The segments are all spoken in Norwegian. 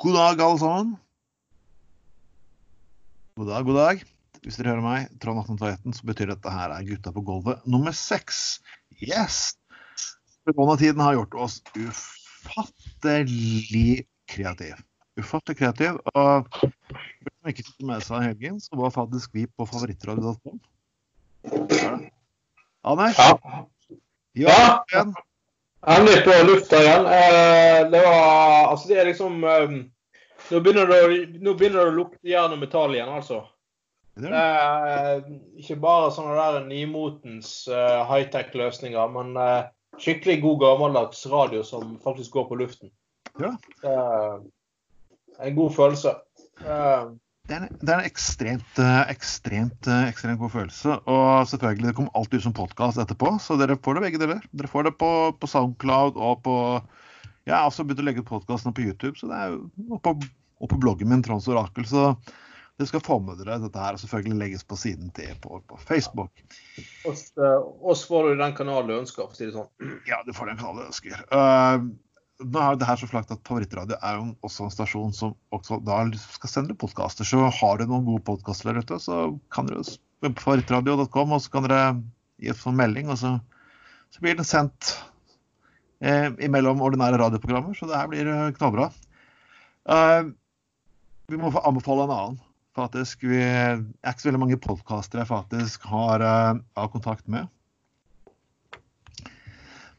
God dag, alle sammen. God dag, god dag. Hvis dere hører meg, Trond 1821, så betyr dette her er Gutta på gulvet nummer seks. Yes! Koronatiden har gjort oss ufattelig kreative. Ufattelig kreativ. Og hvis som ikke fikk med seg helgen, så var faktisk vi på favorittradio.com. Anders? Ja. Ja. Endelig på lufta igjen. Eh, det var Altså, det er liksom eh, nå, begynner det, å- begynner det å lukte jern og metall igjen, altså. Det er er ikke bare sånne der nymotens eh, high-tech-løsninger, men eh, skikkelig god gammeldags radio som faktisk går på luften. Ja. En god følelse. Eh, Det er, en, det er en ekstremt, eh, ekstremt, eh, ekstremt god følelse. Og selvfølgelig, det kommer alltid ut som podkast etterpå, så dere får det begge deler. Dere får det på, på Soundcloud og på Jeg har også begynt å legge ut podkastene på YouTube, så det er jo og på, og på bloggen min, Trons Orakel. Så dere skal få med dere dette her, og selvfølgelig legges på siden til på, på Facebook. oss, eh, oss får du den kanalen du ønsker, for å si det sånn. Ja, du får den kanalen du ønsker. Eh, nå er det her så flakt at Favorittradio er jo også en stasjon som også da skal sende podkaster. Så har du noen gode podkaster der ute, så kan dere på favorittradio.com, og så kan dere gi oss en melding, og så, så blir den sendt eh, imellom ordinære radioprogrammer. Så det her blir eh, knallbra. Uh, vi må få anbefale en annen. Faktisk, vi er ikke så veldig mange podkastere jeg faktisk har, uh, har kontakt med.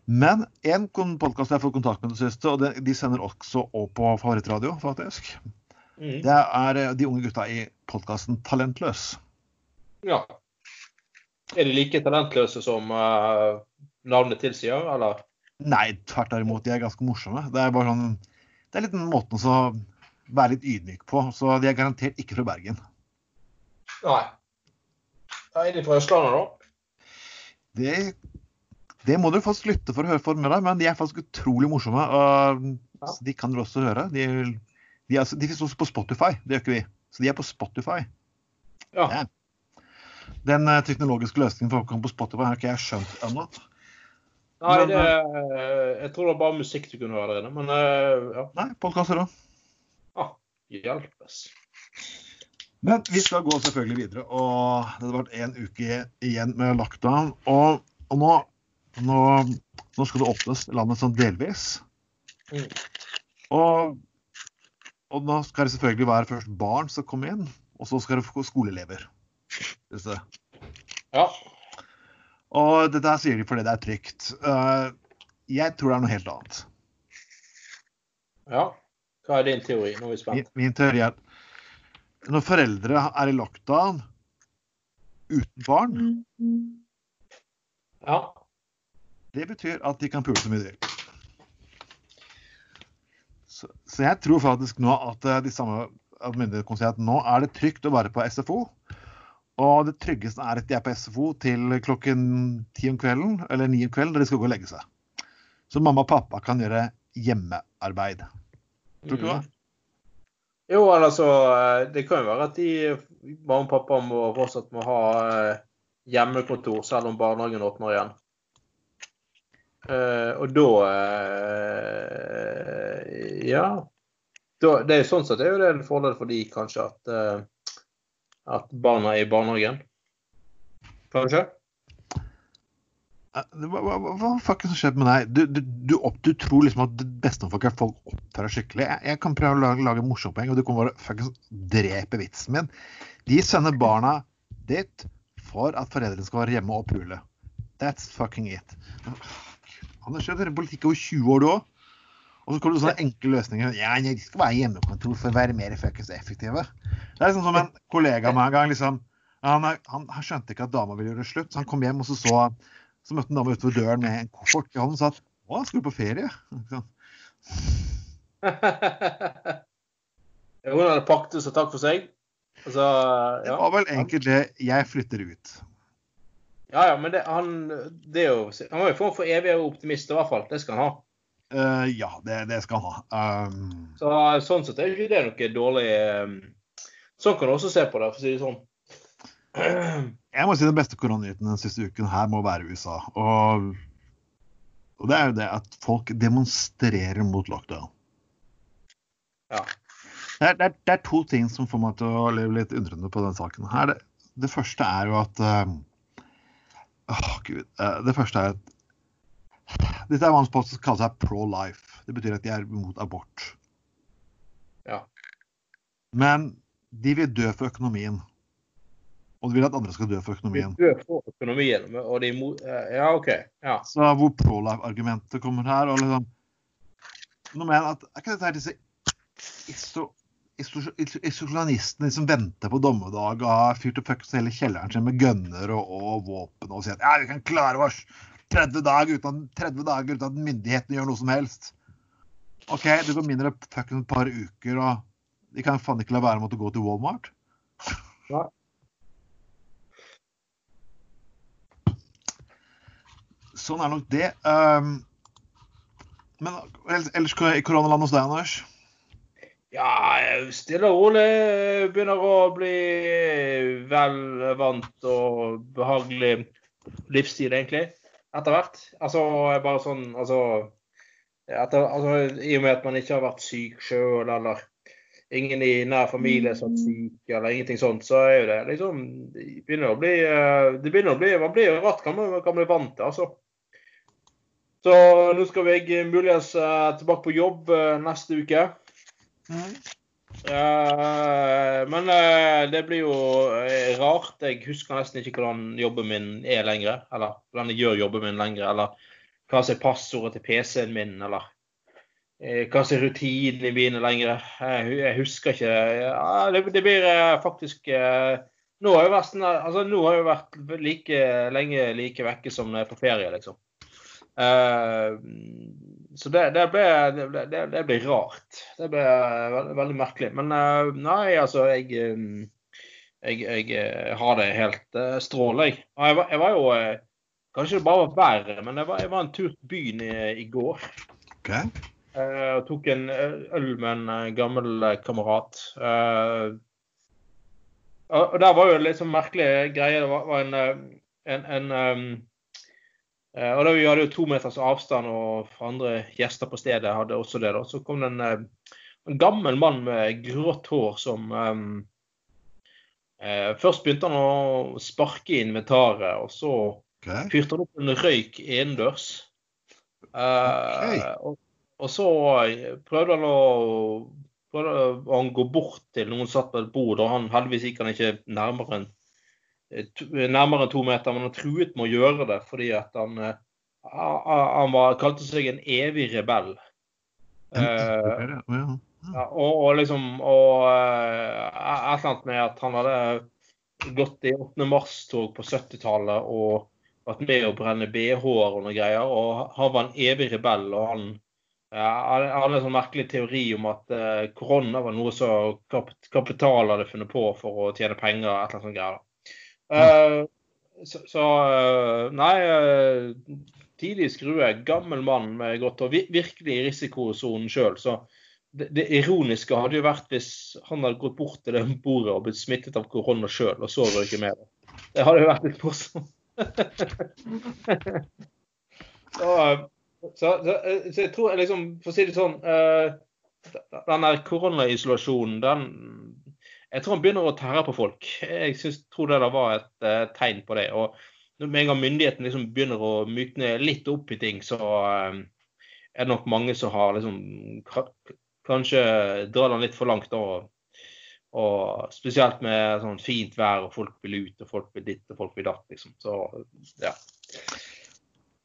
Men én podkast jeg har fått kontakt med det siste, og det, de sender også opp på favorittradio, faktisk. Mm. Det er eh, de unge gutta i podkasten Talentløs. Ja. Er de like talentløse som uh, navnet tilsier, eller? Nei, tvert imot. De er ganske morsomme. Det er bare sånn Det er litt den måten å være litt ydmyk på. Så de er garantert ikke fra Bergen. Nei. Er de fra Østlandet, da? Det, det må dere faktisk lytte for å høre for med deg, men de er faktisk utrolig morsomme. Og, Ja. de kan dere også høre. De, de, er, de finnes også på Spotify. Det gjør ikke vi. Så de er på Spotify. Ja. Ja. Den eh, teknologiske løsningen for å komme på Spotify har ikke jeg skjønt ennå. Nei, det, eh, jeg tror det var bare musikk du kunne høre der inne, men eh, ja. Nei, podkaster òg. Ah, hjelpes. Men vi skal gå selvfølgelig videre. Og det har vært én uke igjen med lockdown. Og, og nå, nå, nå skal det åpnes landet sånn delvis. Mm. Og, og nå skal det selvfølgelig være først barn som kommer inn, og så skal det få skoleelever. Ja. Og dette her sier de fordi det er trygt. Eh, jeg tror det er noe helt annet. ja. Hva er din teori? Nå er vi Min, spent. min teori er at når foreldre er i lockdown uten barn, Ja. Det betyr at de kan pule så mye de vil. Så, så jeg tror faktisk nå at eh, de samme myndighetene kan si at nå er det trygt å være på SFO. Og det tryggeste er at de er på SFO til klokken ti om kvelden eller ni om kvelden, da de skal gå og legge seg. Så mamma og pappa kan gjøre hjemmearbeid. Tror du ikke det? Jo, eller så eh, Det kan jo være at de mamma og pappa må fortsatt må ha eh, hjemmekontor selv om barnehagen åpner igjen. Eh, og da uh, Ja. Da, det er sånn sett er jo det en fordel for de kanskje at, uh, at barna er i barnehagen. Kanskje? Hva, hva, hva, fuck er det som skjer med deg? Du, du, du, opp, du tror liksom at det beste folk er folk oppfører seg skikkelig. Jeg, jeg kan prøve å lage, lage morsomme poeng, og du kan bare fuckings drepe vitsen min. De sender barna dit for at foreldrene skal være hjemme og pule. That's fucking it. Du har kjørt politikk over 20 år, du òg. Og så kommer det sånne enkle løsninger. Ja, jeg skal være hjemmekontor for å være mer effektive. Det er liksom som en kollega av meg en gang. liksom, han, han, han skjønte ikke at dama ville gjøre det slutt, så han kom hjem og så så så møtte en dame utover døren med en koffert i hånden og sa at å, skal du på ferie? Ikke? Hun hadde pakket så takk for seg. Altså, Det var vel egentlig det jeg flytter ut. Ja, ja, men det, han, det er jo, han var jo form for evig optimist, i hvert fall. Det skal han ha. Uh, ja, det, det skal han ha. Um, Så Sånn sett er ikke det noe dårlig eh, Sånn kan du også se på det, for å si det sånn. jeg må si den beste koronanyheten den siste uken her må være USA. Og, og det er jo det at folk demonstrerer mot lockdown. Ja. Det er, det, er, det er, to ting som får meg til å leve litt undrende på den saken. her. Det, det første er jo at uh, Åh, gud. Uh, det første er at Dette er hva som kaller seg pro-life. Det betyr at de er mot abort. Ja. Men de vil dø for økonomien. Og de vil at andre skal dø for økonomien. De dø for økonomien, og de mot... Ja, OK. Ja. Så hvor pro-life-argumentet kommer her og liksom Nå mener at Er ikke dette her disse iso, isolasjonistene som venter på dommedag og har fyrt opp hele kjelleren sin med gønner og, og, våpen og sier at ja, vi kan klare oss 30 dager uten, 30 dager uten at myndighetene gjør noe som helst. OK, det går mindre fuckings et par uker, og de kan faen ikke la være å gå til Walmart. Ja. Sånn er nok det. Um, men ellers i koronaland hos deg, Anders? Ja, stille og rolig begynner å bli vel vant og behagelig livsstil, egentlig. Etter hvert. Altså bare sånn altså, etter, altså, I og med at man ikke har vært syk sjøl, eller ingen i nær familie som er syk, eller ingenting sånt, så er jo det liksom Det begynner å bli, eh, det begynner å bli Man blir rart kan man kan bli vant til, altså. Så nå skal jeg muligens eh, tilbake på jobb eh, neste uke. Uh, men uh, det blir jo uh, rart. Jeg husker nesten ikke hvordan jobben min er lenger. Eller hvordan jeg gjør jobben min lenger. Eller hva som er passordet til PC-en min. Eller hva som er rutinene mine lenger. Jeg, husker ikke. Det, det, blir faktisk nå har, vært, altså, nå har jeg vært like lenge like vekke som når jeg er på ferie, liksom. Så det, det, ble, det, det, ble, rart. Det ble veldig, veldig merkelig. Men eh, nei, altså jeg, eh, jeg, jeg eh, har det helt strålende, jeg. Var, jeg var jo Kanskje det bare var verre, men jeg var, jeg var en tur til byen i, i går. Okay. Jeg tok en øl med en gammel kamerat. Og der var jo en litt sånn merkelig greie. Det var, en, en, en og da Vi hadde jo to meters avstand, og andre gjester på stedet hadde også det. da. Så kom det en, eh, en gammel mann med grått hår som um, eh, Først begynte han å sparke i inventaret, og så okay. fyrte han opp en røyk innendørs. Okay. og, og, så prøvde han å prøvde han gå bort til noen satt på et bord, og han heldigvis gikk han ikke nærmere enn nærmere enn to meter, men han truet med å gjøre det fordi at han, eh, han var, kalte seg en evig rebell. Uh, ja, og, og, liksom Og uh, et eller annet med at han hadde gått i 8. mars-tog på 70-tallet og vært med å brenne BH-er og noe greier. Og han var en evig rebell. og han ja, hadde en sånn merkelig teori om at uh, korona var noe som kapital hadde funnet på for å tjene penger. et eller annet sånt greier. Uh, så, så, eh, Nei, uh, tidlig skrue, gammel mann med godt og virkelig i risikosonen sjøl. Så det, det, ironiske hadde jo vært hvis han hadde gått bort til det bordet og blitt smittet av korona sjøl, og så røyke med det. Det hadde jo vært litt morsomt. så, så, så, så, jeg tror liksom, for å si det sånn uh, Den der koronaisolasjonen, den jeg tror han begynner å tære på folk. Jeg synes, tror det der var et uh, tegn på det. Og med en gang myndigheten liksom begynner å mykne litt opp i ting, så uh, er det nok mange som har liksom Kanskje drar den litt for langt. Og, og spesielt med sånn fint vær, og folk vil ut, og folk vil ditt, og folk vil datt, liksom. Så ja.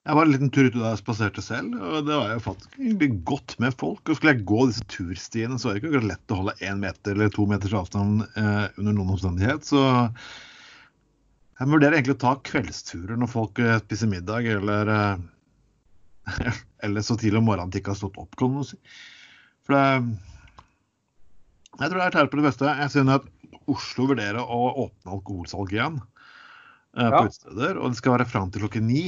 Jeg var en liten tur ute da jeg spaserte selv, og det var jo faktisk egentlig godt med folk. Og skulle jeg gå disse turstiene, så var det ikke akkurat lett å holde én meter eller to meters avstand eh, under noen omstendighet. Så jeg vurderer egentlig å ta kveldsturer når folk eh, spiser middag, eller, eh, eller så tidlig om morgenen de ikke har stått opp, kan man si. For det Jeg tror det er tært på det beste. Jeg synes at Oslo vurderer å åpne alkoholsalg igjen eh, på ja. utesteder, og det skal være fram til klokken ni.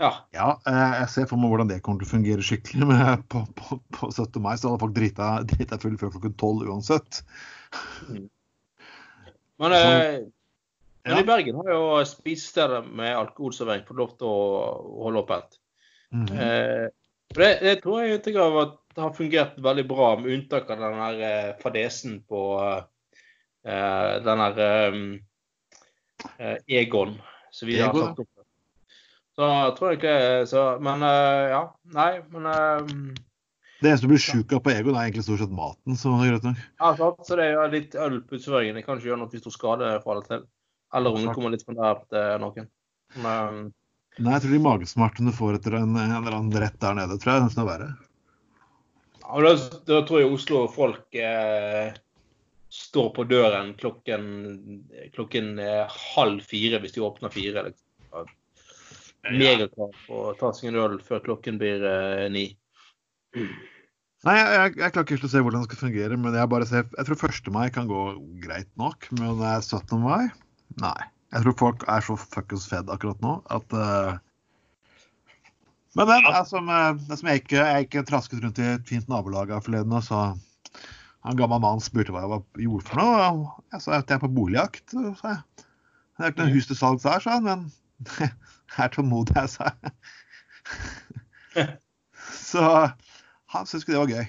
Ja. ja. Eh, jeg ser for meg hvordan det kommer til å fungere skikkelig. Men på, på, på 17. mai så hadde folk drita, drita full før klokken 12 uansett. Mm. Men, så, eh, men ja. i Bergen har jo spisesteder med alkoholservering fått lov til å holde åpent. Mm -hmm. eh, det, det, tror jeg at det har fungert veldig bra, med unntak av den der eh, fadesen på eh, den eh, eh, Egon. Så vi har Egon, sagt opp. Så jeg tror ikke så, Men eh, ja. Nei, men eh, Det eneste du blir sjuk av på Egon, er egentlig stort sett maten. Så, det er greit nok. ja, sant. Så det er litt øl på. Det kan ikke gjøre noe hvis du skader fra det til. Eller det kommer litt for nært eh, noen. Men, Nei, jeg tror de magesmertene du får etter en, en eller annen rett der nede, tror jeg nesten er verre. Ja, da, da tror jeg Oslo folk eh, står på døren klokken, klokken eh, halv fire hvis de åpner fire. Liksom. Megaklar på å ta seg en øl før klokken blir eh, ni. Nei, jeg, jeg, jeg klarer ikke å se hvordan det skal fungere, men jeg bare ser, jeg tror 1. mai kan gå greit nok. Men det er 17. mai? Nei. Jeg tror folk er så fuckings fed akkurat nå at uh... Men det er som, eh, som jeg ikke Jeg ikke trasket rundt i et fint nabolag her forleden og så Han gammel mannen spurte hva jeg var, gjorde for noe. og Jeg sa at jeg er på boligjakt. sa jeg. Det er ikke noe hus til salgs her, sa han, men er tålmodig, sa. Så han syntes ikke det var gøy.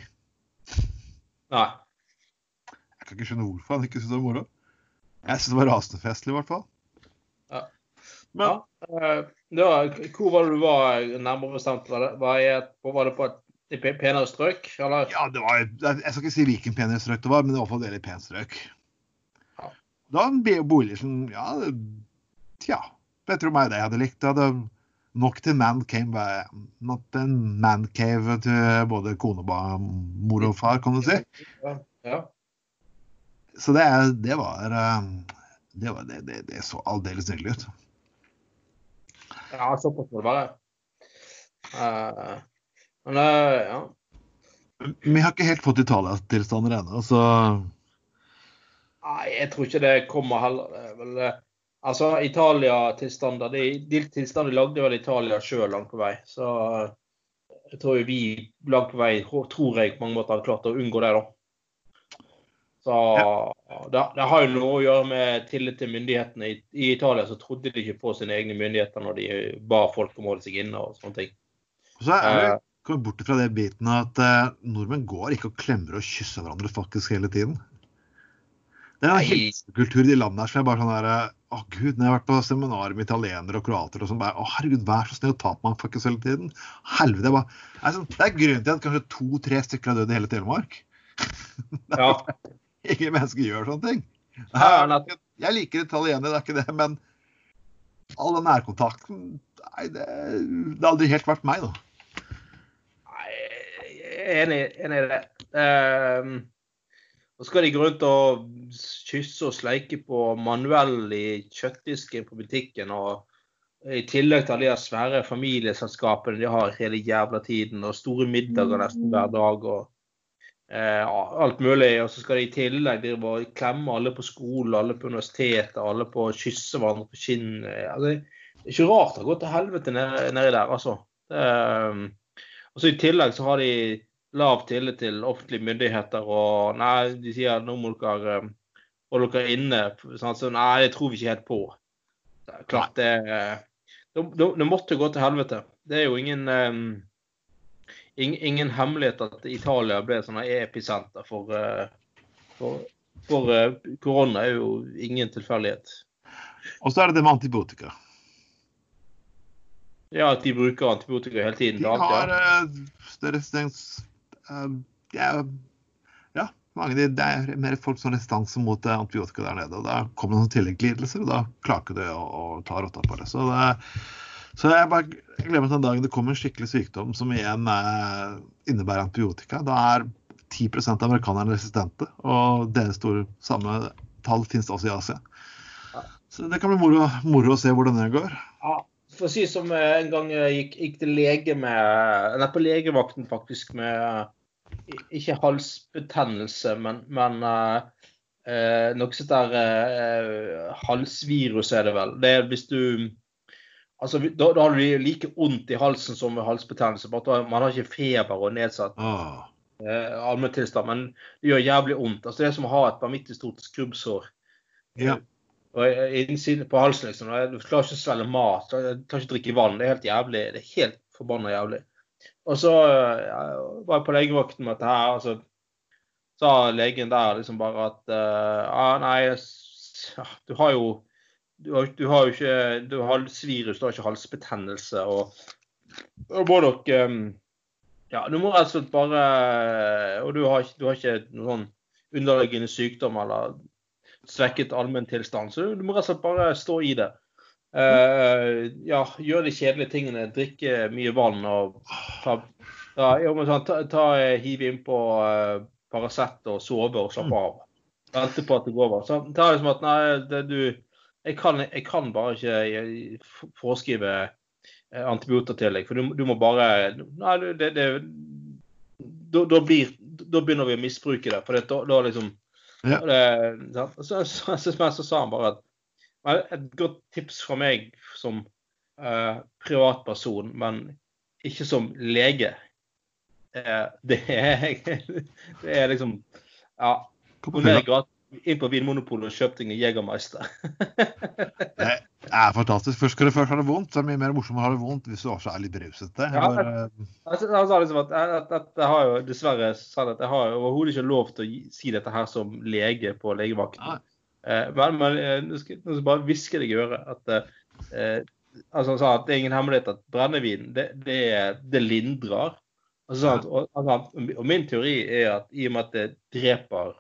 Nei. Jeg kan ikke skjønne hvorfor han ikke syntes det var moro. Jeg syntes det var rasende festlig, i hvert fall. Ja. Men Ja, eh, da, hvor var det du var nærmere bestemt? Var var jeg, var det på et penere strøk? Eller? ja, det var Jeg skal ikke si hvilken penere strøk det var, men det var iallfall et veldig pent strøk. Ja. Det var en be- bolig som Ja, tja. Jeg tror meg det jeg hadde likt. Jeg hadde nok til man cave, not en man cave til både kone, mor og far, kan du si. Ja. ja. Så det, det var eh, Det, var, det, det, det så aldeles nydelig ut. Ja, såpass må det være. Uh, men uh, ja. Vi har ikke helt fått Italia-tilstander ennå, så Nei, jeg tror ikke det kommer heller. Det er vel, eh, altså, Italia-tilstander de, de tilstandene lagde vel Italia sjøl langt på vei. Så eh, jeg tror vi langt på vei, tror jeg på mange måter har klart å unngå det, da. Så det, det har jo noe å gjøre med tillit til myndighetene. I, I Italia så trodde de ikke på sine egne myndigheter når de ba folk om å holde seg inne og sånne ting. Så er det Eh. kommet bort fra det biten at uh, nordmenn går ikke og klemmer og kysser hverandre faktisk hele tiden. Det er en hilsekultur i de landene her som er bare sånn der eh, oh, gud, når jeg har vært på seminarer med italienere og kroater og sånn bare Å herregud, vær så snill å ta på meg faktisk hele tiden. Helvete. jeg bare, er sånn, det er grunnen til at kanskje to-tre stykker har dødd i hele Telemark. Ja. Ingen mennesker gjør sånne ting. Ja, Jeg liker italienere, det er ikke det, men all den nærkontakten Nei, det, det har aldri helt vært meg, da. Nei, jeg er enig, enig i det. Um, og skal de gå rundt og kysse og sleike på manuell i kjøttdisken på butikken, og i tillegg til alle de svære familieselskapene de har hele jævla tiden, og store middager nesten hver dag, og eh, alt mulig. Og så skal de i tillegg de klemme alle på skolen, alle på universitetet, alle på å kysse hverandre på kinnet. Altså, det er ikke rart det har gått til helvete nedi der, altså. Det, um, og så I tillegg så har de lav tillit til offentlige myndigheter. og nei, De sier nå må dere holde dere inne. Sånn, så, nei, det tror vi ikke helt på. Det klart det det, det, måtte gå til helvete. Det er jo ingen um, ingen, ingen hemmelighet at Italia ble sånne sånn episenter for, uh, for, for korona. er jo ingen tilfeldighet. Og så er det det med antibiotika. Ja, at de bruker antibiotika hele tiden. De har deres uh, ja, ja, mange det er mer folk som har restanse mot eh, antibiotika der nede. og Da kommer det noen tilleggslidelser, og da klarer ikke du å, å ta rotta på det. Så, det, så jeg, bare, glemmer den dagen det kommer en skikkelig sykdom som igjen eh, innebærer antibiotika. Da er 10% av amerikanerne resistente, og deres store samme tall finnes også i Asia. Så det kan bli moro, moro å se hvordan det går. Ja, for å si som eh, en gang jeg gikk, gikk til lege med Nei, på legevakten faktisk med eh, Ikke halsbetennelse, men, men uh, uh, noe sånt der eh, halsvirus er det vel. Det er hvis du Altså, da, da har du like vondt i halsen som ved halsbetennelse. bare Man har ikke feber og nedsatt eh, allmenntilstand, men det gjør jævlig vondt. Altså, det er som å ha et vanvittig stort skrubbsår. Ja. Og innsiden på halsen, liksom. Du klarer ikke å svelge mat, du klarer ikke å drikke vann. Det er helt jævlig. Det er helt forbanna jævlig. Og så ja, var jeg på legevakten med dette her, og så sa legen der liksom bare at uh, ah, Nei, du har jo du har, du har jo ikke du har halsvirus, du har ikke halsbetennelse. Og, og må nok um, Ja, du må rett og slett bare Og du har, du har ikke noen sånn underliggende sykdom eller svekket allmenntilstand, så du må rett og slett bare stå i det. Uh, ja, gjør de kjedelige tingene. Drikke mye vann og ta, ta, sånn, ta, ta hive innpå uh, Paracet og sove og slappe av. Vente på at det går over. Så det er liksom at nei, det, du jeg kan, jeg kan, bare ikke forskrive eh, antibiotika til deg, for du, du må bare Nei, det, det da, da, blir, da, begynner vi å misbruke det. For da, da liksom ja. det, så, så, så, så, sa han bare at et godt tips fra meg som uh, privatperson, men ikke som lege, uh, det, er, det er liksom Ja. Gratis inn på Vinmonopolet og kjøp ting i Jegermeister. det er fantastisk. Først skal det først ha det vondt. Så er det mye mer morsomt å ha det vondt hvis du også er litt brusete. Ja, altså, han sa liksom at, at, at, jeg har jo dessverre sa at jeg har overhodet ikke lov til å si dette her som lege på legevakten. Eh, men, men eh, nå skal jeg bare hviske deg i øret at eh, altså, han sa at det er ingen hemmelighet at brennevin det, det, det lindrer. Altså, og, og, min teori er at i og med at det dreper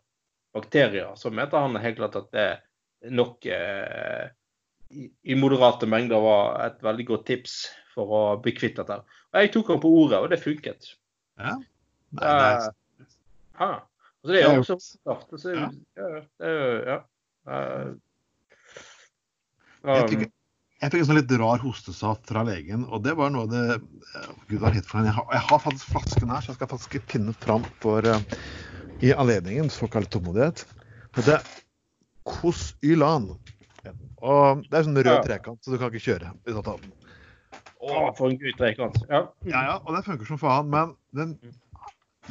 bakterier, så mente han helt klart at det nok eh, i, i, moderate mengder var et veldig godt tips for å bli kvitt dette. Og jeg tok ham på ordet, og det funket. Ja. Nei, nei. Eh, ah. Altså, det er jo også. Altså, ja. Ja, det er. Uh, jeg fikk, jeg fikk en sånn litt rar hostesaft fra legen, og det var noe av det Gud var for jeg har, jeg har faktisk flasken her, så jeg skal faktisk pinne fram for uh, i anledningen såkalt tålmodighet. Det er Kosylan. Og det er sånn rød trekant, så du kan ikke kjøre uten å ta den. Å, for en gud trekant. Ja. ja, ja, og den funker som faen. Men den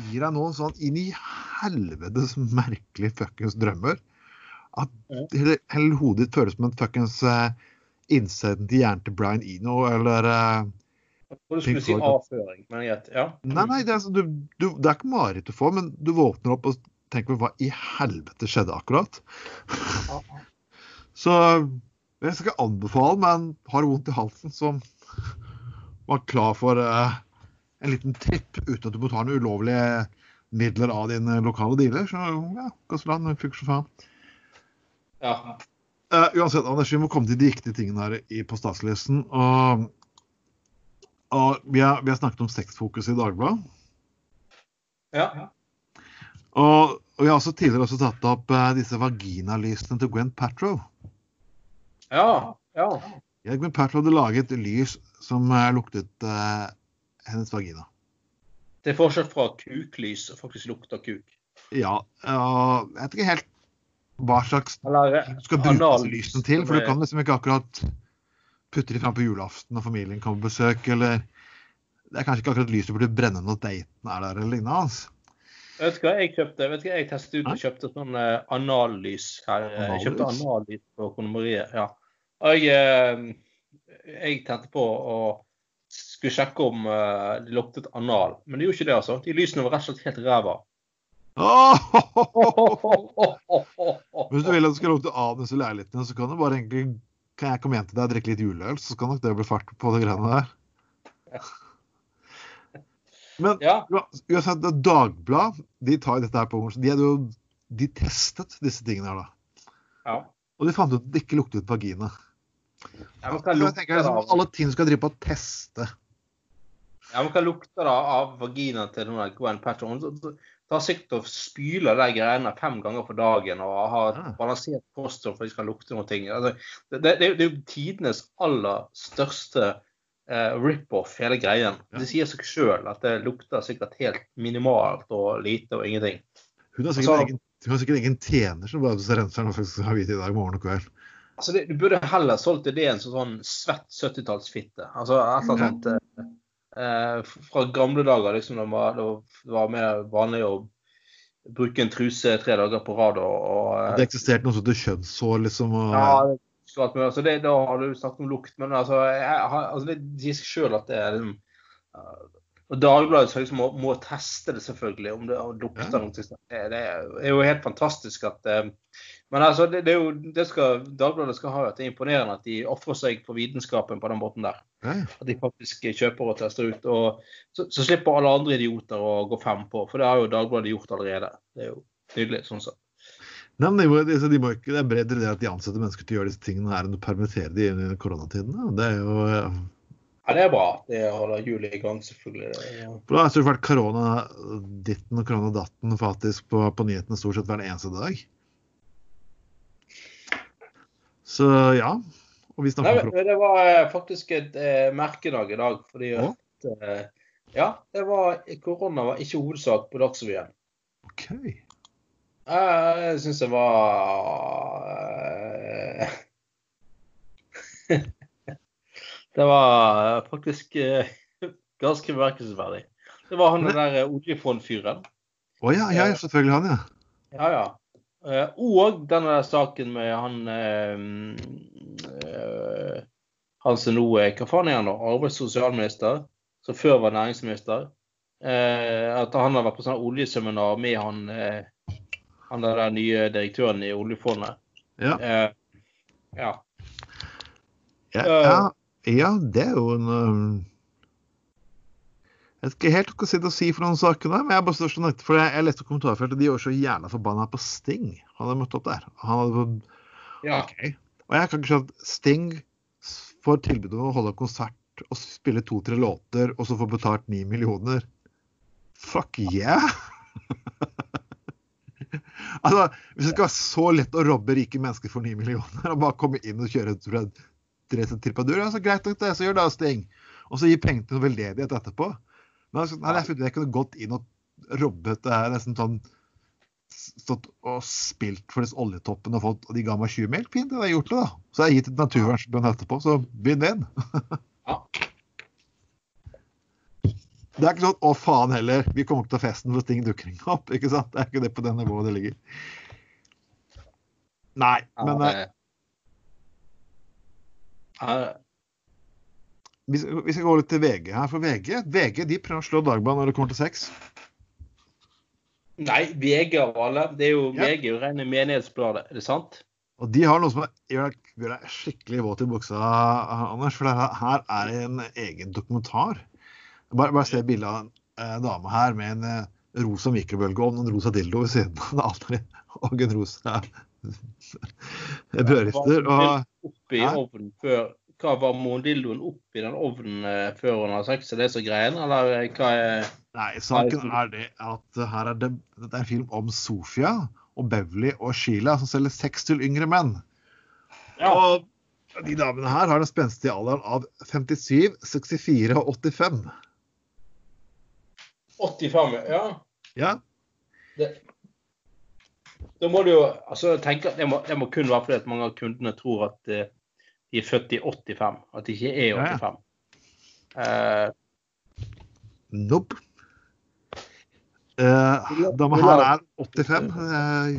gir deg noen sånn inn i helvetes merkelige fuckings drømmer. At hele, hele hodet ditt føles som en fuckings uh, innsiden til hjernen til Brian Eno eller uh, du skulle si avføring, men greit. Ja. Nei, nei, det er, altså, du, du, det er ikke mareritt du får, men du våkner opp og tenker hva i helvete skjedde akkurat? så jeg skal ikke anbefale, men har vondt i halsen, så var klar for uh, en liten tripp uten at du må ta noen ulovlige midler av din lokale dealer, så ja, Gasseland funker som faen. Ja. Uh, uansett, Anders, vi må komme til de riktige tingene her i, på statslisten. Og og vi har, vi har snakket om sexfokus i Dagbladet. Ja. Og, og, vi har også tidligere også tatt opp uh, disse vaginalysene til Gwen Patrow. Ja, ja. ja Gwen Patrow hadde laget lys som uh, luktet hennes vagina. Det er forskjell fra kuklys og faktisk lukter kuk. Ja, jeg vet ikke helt hva slags Eller, du skal bruke lysene til. For du kan liksom ikke akkurat putte de fram på julaften når familien kommer på besøk, eller Det er kanskje ikke akkurat lyset burde brenne når daten er der, eller lignende. Altså. Vet du hva jeg kjøpte? Vet du hva jeg testet ut og kjøpte sånn uh, anallys her. Jeg kjøpte anallys på kondomeriet. Ja. Og jeg, jeg tente på å skulle sjekke om de det luktet anal. Men det gjorde ikke det, altså. De lysene var rett og slett helt ræva. Hvis du vil at du skal lukte anus i leiligheten, så kan du bare egentlig kan jeg komme hjem til deg og drikke litt juleøl, så kan nok det bli fart på de greiene der. Men ja. uansett, Dagblad de tar dette her på de, jo, de testet disse tingene her, da. Ja. Og de fant ut at det ikke luktet vagina. Ja, jeg tenker liksom, Alle ting skal drive på å teste. Ja, men Hva lukter det av vagina til Gwen Patron? Det har sikkert å spyle de greiene fem ganger på dagen og har balansert kosthold for at de skal lukte noe. Altså, det, det, det, er jo tidenes aller største eh, rip-off, hele greien. Det sier seg sjøl at det lukter sikkert helt minimalt og lite og ingenting. Hun har sikkert, altså, egen, hun har sikkert egen tjener som bare renser den faktisk har vite i dag morgen og kveld. Altså, det, du burde heller solgt ideen som sånn svett 70-tallsfitte. Altså et eller annet sånt. Eh, fra gamle dager, liksom, det var, det var mer vanlig å bruke en truse tre dager på rad. Og, og eh, det eksisterte noe som heter kjønnshår, liksom? Og, ja, det, altså, det, da har du snakket om lukt, men altså, jeg, altså det sier seg sjøl at det er liksom, Og Dagbladet liksom må, må, teste det, selvfølgelig, om det lukter ja. noe. Det, det er jo helt fantastisk at eh, Men altså, det, det, er jo, det skal, Dagbladet skal ha at det er imponerende at de ofrer seg for vitenskapen på den måten der. Ja. At de faktisk kjøper og tester ut. og Så, så slipper alle andre idioter å gå fem på, for det har jo Dagbladet gjort allerede. Det er jo nydelig sånn sett. Nei, men de må, de må ikke, Det er bredere det at de ansetter mennesker til å gjøre disse tingene her enn å permittere dem i koronatiden. Det er jo ja, det er bra. Det holder hjulet i gang, selvfølgelig. Ja. Da har det vært koronaditten og koronadatten faktisk på, på nyhetene stort sett hver eneste dag. Så ja. Og vi Nei, men, Det var eh, faktisk et eh, merkedag i dag. fordi at eh, Ja, det var, korona var ikke hovedsak på Dagsrevyen. OK. Jeg syns det var eh, Det var eh, faktisk eh, ganske bemerkelsesverdig. Det var han den der eh, oljefondfyren. Å oh, ja, ja, selvfølgelig han, ja. Ja, ja. Og denne saken med han øh, Han som nå er Hva faen er han nå? Arbeids- og sosialminister, som før var næringsminister. at han har vært på sånn oljeseminar med han, han der, der nye direktøren i oljefondet. Ja. ja. Ja, ja. Ja, det er jo en um, Jeg vet ikke helt hva jeg si for noen saker der, men jeg bare står sånn for jeg, jeg leste kommentarfeltet, de var så jævla forbanna på Sting. Han hadde møtt opp der. Han hadde ja. Okay. Og jeg kan ikke skjønne at Sting får tilbud om å holde konsert og spille to-tre låter, og så får betalt ni millioner. Fuck yeah! altså, Hvis det skal være så lett å robbe rike mennesker for ni millioner, og bare komme inn og kjøre et reise til Padur. Altså, greit nok det, så gjør det Sting. Og så gi penger til veldedighet etterpå. Men altså, nei, jeg, jeg kunne gått inn og robbet det her nesten sånn stått og spilt for disse oljetoppen og fått, og de ga meg 20 mil. Fint, jeg har gjort det, da. Så jeg har gitt et naturvernbønn etterpå, så den. ja. Det er ikke sånn 'å, faen heller', vi kommer ikke til festen hvis ting dukker opp. ikke sant? Det er ikke det på det nivået det ligger. Nei, men ja, det... Vi skal, vi skal gå litt til VG her. For VG, VG de prøver å slå Dagbladet når det kommer til sex. Nei, VG av alle. Det er jo ja. VG rene menighetsbladet, er det sant? Og de har noe som gjør deg skikkelig våt i buksa, Anders. For her er det en egen dokumentar. Bare, bare se bildet av en eh, dame her med en eh, rosa mikrobølgeovn og en rosa dildo ved siden av det Og en rosa brødrister. Og, oppi ovnen før hva var opp oppi den ovnen eh, før hun har sex? Er det så greien, eller eh, hva er Nei, saken er det at her er det, det er en film om Sofia og Beverly og Sheila som selger sex til yngre menn. Ja. Og de damene her har den spenstige alderen av 57, 64 og 85. 85, ja. ja. Det, da må du jo altså, tenke at det må, det må kun være fordi at mange av kundene tror at uh, de er født i 85, at de ikke er 85. Ja. Uh, nope. Uh, dama her er 85. Uh,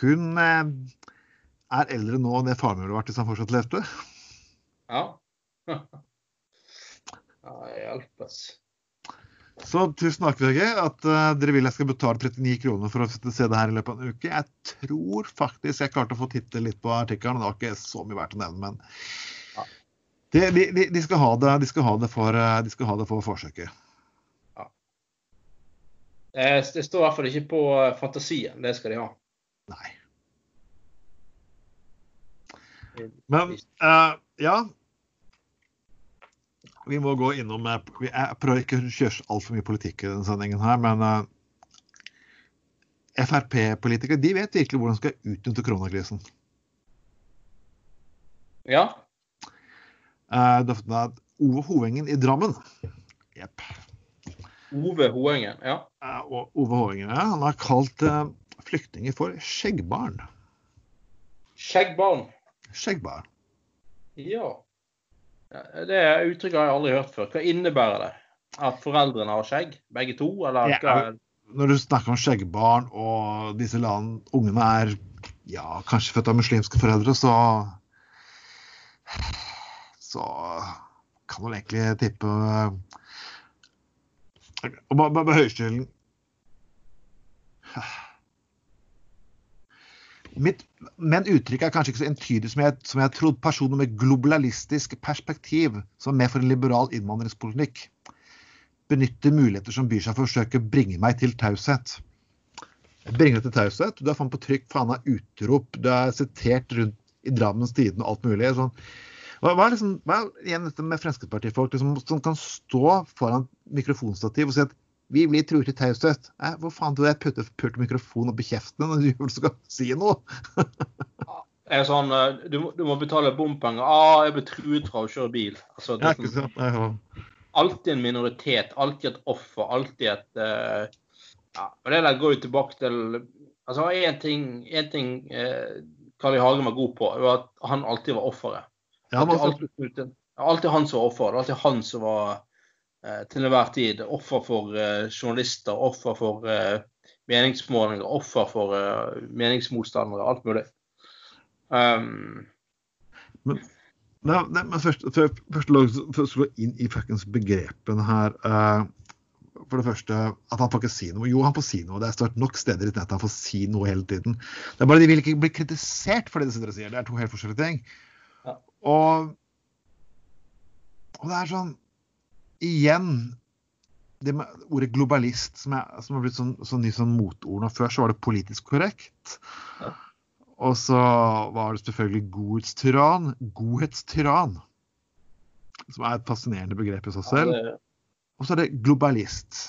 hun uh, er eldre nå enn det faren min ville vært hvis han fortsatt levde. Ja. ja, hjelpes. Så tusen takk, VG, at uh, dere vil jeg skal betale 39 kroner for å se det her i løpet av en uke. Jeg tror faktisk jeg klarte å få titte litt på artikkelen. Det var ikke så mye verdt å nevne, men ja. de, de, de, skal ha det, de skal ha det for, eh, de skal ha det for forsøket. Ja. Det står i hvert fall ikke på eh, fantasien. Det skal de ha. Nei. Men uh, ja, vi må gå innom eh, Jeg prøver ikke å kjøre altfor mye politikk i denne sendingen her, men eh, Frp-politikere de vet virkelig hvordan de skal utnytte koronakrisen. Ja. Ove Hovengen i Drammen. Jepp. Ove Hoengen, ja. Ove Hoengen, ja. Han har kalt flyktninger for skjeggbarn. Skjeggbarn? Skjeggbarn. Ja. Det uttrykket har jeg aldri hørt før. Hva innebærer det? At foreldrene har skjegg, begge to? Eller ja, Når du snakker om skjeggbarn, og disse land, ungene er ja, kanskje født av muslimske foreldre, så så kan man egentlig tippe Og bare, høystilen Mitt, men uttrykket er kanskje ikke så entydig som jeg, som jeg trodde. Personer med globalistisk perspektiv, som er med for en liberal innvandringspolitikk, benytter muligheter som byr seg for å forsøke å bringe meg til taushet. Bringe deg til taushet? Du er faen på trykk, faen av utrop, du er sitert rundt i Drammens Tidende og alt mulig. Sånn. Hva, hva, er liksom, hva er igjen dette med Fremskrittspartifolk liksom, som kan stå foran mikrofonstativ og si at vi blir truet til taushet. Eh, hvor faen du jeg putter pult mikrofon opp i kjeften når du skal si noe? er sånn, du, må, du må betale bompenger. Ah, jeg ble truet fra å kjøre bil. Altså, det, er sånn, ja. Alltid en minoritet, alltid et offer, alltid et uh, ja, og Det der går jo tilbake til altså Én ting, en ting uh, Carl I. Hagen var god på, var at han alltid var offeret. Ja, alltid, alltid, alltid han som var offeret. Alltid han som var Eh, til enhver tid offer for eh, journalister, offer for eh, meningsmålinger, offer for meningsmotstandere, alt mulig. Um, men, nei, nei, men først, før, først for å slå inn i fuckings begrepene her uh, For det første, at han får ikke si noe. Jo, han får si noe. Det er stort nok steder i nettet han får si noe hele tiden. Det er bare De vil ikke bli kritisert for det de sitter og sier. Det er to helt forskjellige ting. Ja. Og, og det er sånn igjen det med ordet globalist, som, er, som har blitt sånn, sånn ny sånn motord nå. Før så var det politisk korrekt. Ja. Og så var det selvfølgelig godhetstyran. Godhetstyran. Som er et fascinerende begrep i seg selv. Og så er det globalist.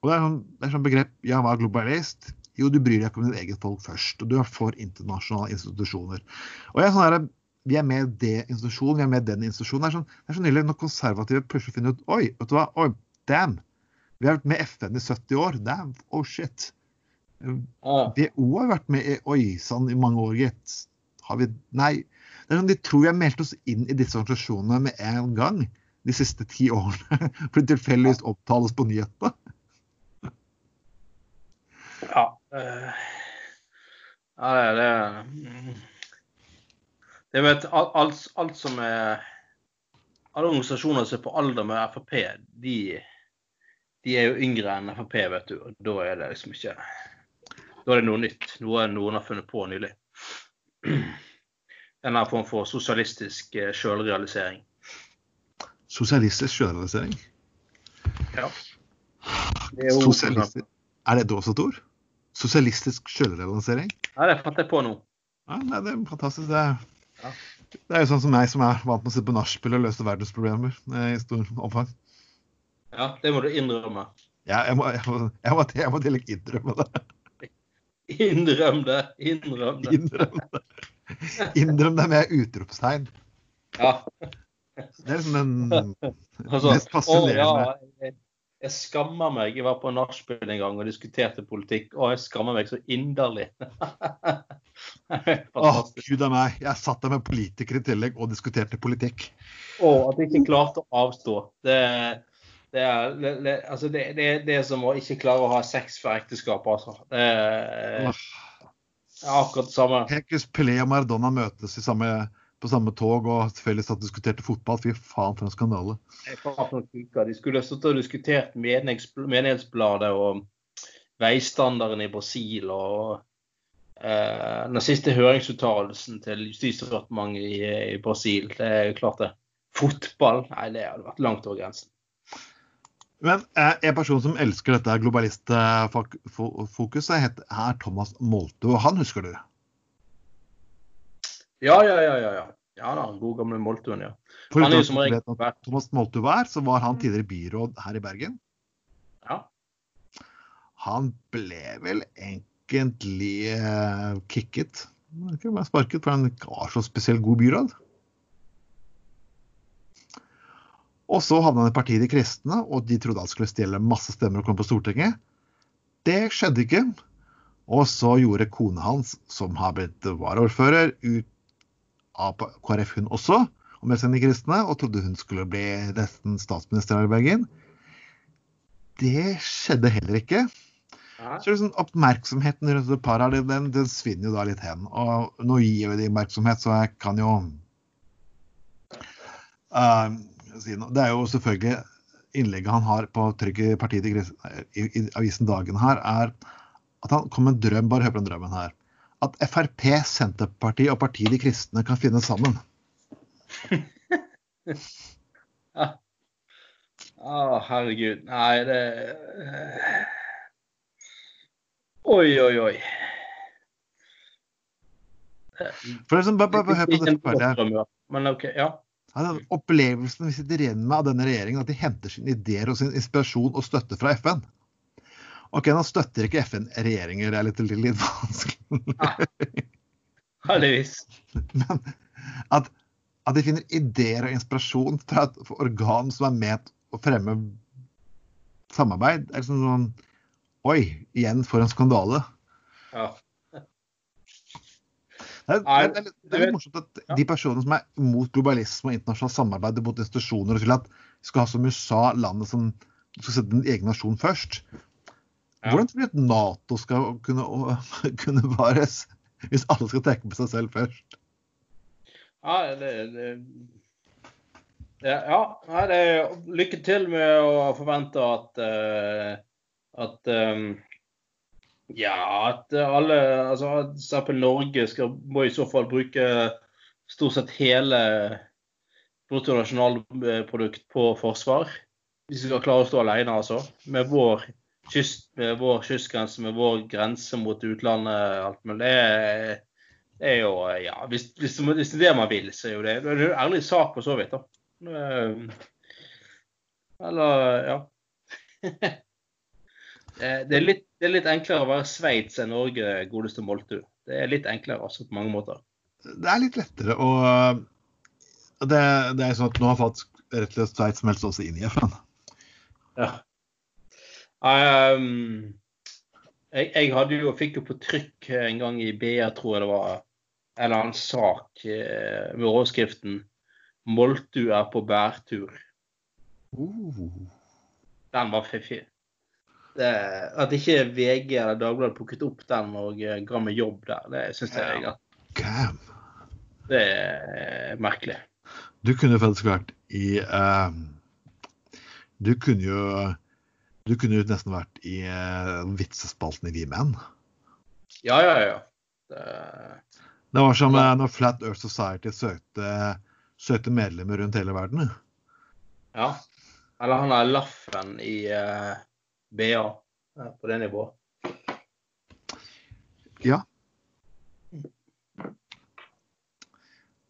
Og det er sånn, det er sånn begrep Ja, hva er globalist? Jo, du bryr deg ikke om ditt eget folk først. Og du er for internasjonale institusjoner. Og jeg er sånn vi er med det institusjonen, vi er med den institusjonen. Det er sånn, det er så nydelig når konservative plutselig finner ut Oi, vet du hva? Oi, damn! Vi har vært med FN i 70 år. Damn! Oh shit! WHO har vært med i Oi sann i mange år, gitt. Har vi Nei. Det er sånn, De tror vi har meldt oss inn i disse organisasjonene med en gang de siste ti årene. For det tilfeldigvis opptales på nyhetene. Ja. Uh, ja, det, det jeg vet, alt, alt, som er Alle organisasjoner som er på alder med Frp, de, de, er jo yngre enn Frp, vet du. Og da er det liksom ikke Da er det noe nytt. Noe noen har funnet på nylig. Denne form for sosialistisk eh, sjølrealisering. Sosialistisk sjølrealisering? Ja. Det er, Sosialistisk. er det et også ord? Sosialistisk sjølrealisering? Ja, det fant jeg på nå. Ja, det er fantastisk. Det er ja. Det er jo sånn som meg, som er vant med å sitte på nachspiel og løse verdensproblemer eh, i stor omfang. Ja, det må du innrømme. Ja, jeg må, jeg må, jeg må, jeg må til innrømme det. Innrøm det. Innrøm det. Innrøm det, Innrøm det med utropstegn. Ja. Det er liksom den altså, mest fascinerende. Å, ja, jeg skammer meg. Jeg var på nachspiel en gang og diskuterte politikk. Og jeg skammer meg så inderlig. Åh, gud a meg. Jeg satt der med politikere i tillegg og diskuterte politikk. Å, at jeg ikke klarte å avstå. Det, det er, det, altså det, er som å ikke klare å ha sex før ekteskapet, altså. Det er, akkurat det samme. Tenk hvis Pelé og Maradona møtes i samme på samme tog og felles at diskuterte fotball. Fy faen, for en skandale. De skulle stått og diskutert Menighetsbladet og veistandarden i Brasil og eh, den siste høringsuttalelsen til Justisdepartementet i, i, Brasil. Det er jo klart det. Fotball? Nei, det hadde vært langt over grensen. Men eh, en person som elsker dette globalistfokuset, er Thomas Molto. Han husker du? Ja, ja, ja. ja, ja. Ja da, god gamle Moltuen, ja. For han er jo som regel Thomas Moltu var, så var han tidligere byråd her i Bergen. Ja. Han ble vel egentlig uh, kicket. Ikke bare sparket, for han var så spesielt god byråd. Og så hadde han i parti De kristne, og de trodde han skulle stjele masse stemmer og komme på Stortinget. Det skjedde ikke. Og så gjorde kona hans, som har blitt varaordfører, ut av KrF, hun også, og med sine kristne, og trodde hun skulle bli nesten statsminister i Bergen. Det skjedde heller ikke. Så liksom, Oppmerksomheten rundt et par her, den, den, svinner jo da litt hen. Og nå gir vi det oppmerksomhet, så jeg kan jo uh, si noe. Det er jo selvfølgelig innlegget han har på trykket partiet i, i, i avisen Dagen her, er at han kom med en drøm. Bare hør på den drømmen her. At Frp, Senterpartiet og Partiet De Kristne kan finne sammen. ja. Å, herregud. Nei, det Oi, oi, oi. For liksom, bare, bare, hør på dette partiet. Men OK, ja. Altså, opplevelsen vi sitter igjen med av denne regjeringen, at de henter sine ideer og sin inspirasjon og støtte fra FN. OK, nå støtter ikke FN regjeringer, det er litt, litt, litt vanskelig. Heldigvis. Men at, at, de finner ideer og inspirasjon fra et organ som er med å fremme samarbeid, er liksom sånn Oi, igjen for en skandale. Ja. Det er, det, er, det er, litt morsomt at de personene som er mot globalisme og internasjonalt samarbeid mot institusjoner, og vil at vi skal ha som USA, landet som skal sette den egen nasjon først. Hvordan tror du at Nato skal kunne, kunne vares hvis alle skal tenke på seg selv først? Ja, det, det ja, her er lykke til med å forvente at, uh, at um, ja, at alle altså f.eks. Norge skal, må i så fall bruke stort sett hele bruttonasjonalprodukt på forsvar. Hvis vi skal klare å stå alene, altså. Med vår, kyst, vår kystgrense, med vår grense mot utlandet. alt Men det er, det er jo Ja, hvis, hvis, det er det man vil, så er jo det, det er en ærlig sak på så vidt, da. Eller, ja. Eh, det er, litt, det er, litt, enklere å være Sveits enn Norge, godeste Moltu. Det er litt enklere altså, på mange måter. Det er litt lettere å det, det, er sånn at nå har faktisk rett og slett Sveits meldt seg inn i FN. Ja. Um, jeg, jeg, hadde jo, fikk jo på trykk en gang i BA, tror jeg det var, en eller annen sak eh, med overskriften 'Moltu er på bærtur'. Uh. Den var fiffig det, at ikke VG eller Dagbladet plukket opp den og eh, ga meg jobb der, det syns jeg ja. Det er merkelig. Du kunne faktisk vært i uh, Du kunne jo du kunne jo nesten vært i uh, vitsespalten i Vi Menn. Ja, ja, ja. Det, det var som uh, når Flat Earth Society søkte, søkte medlemmer rundt hele verden. Ja. Eller han er Laffen i uh, BA på det nivået. Ja.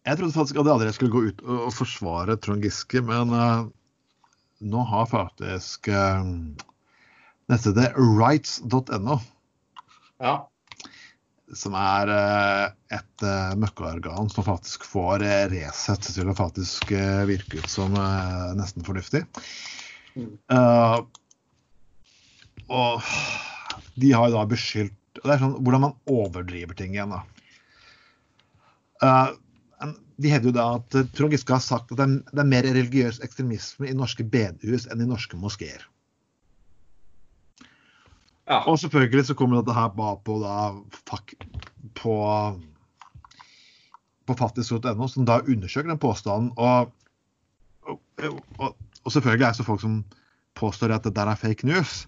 Jeg trodde faktisk at jeg aldri skulle gå ut og forsvare Trond Giske, men uh, nå har faktisk uh, nettstedet rights.no, ja. som er uh, et uh, møkkaorgan som faktisk får uh, Resett til å faktisk virke ut som nesten fornuftig. Mm. Og de har da beskyldt Det er sånn hvordan man overdriver ting igjen, da. De hevder jo da at Trond Giske har sagt at det er, det er mer religiøs ekstremisme i norske bedehus enn i norske moskeer. Ja. Og selvfølgelig så kommer dette her bare på da fuck, på på fattigsrot.no, som da undersøker den påstanden. Og, og, og, og, selvfølgelig er det så folk som påstår at det der er fake news.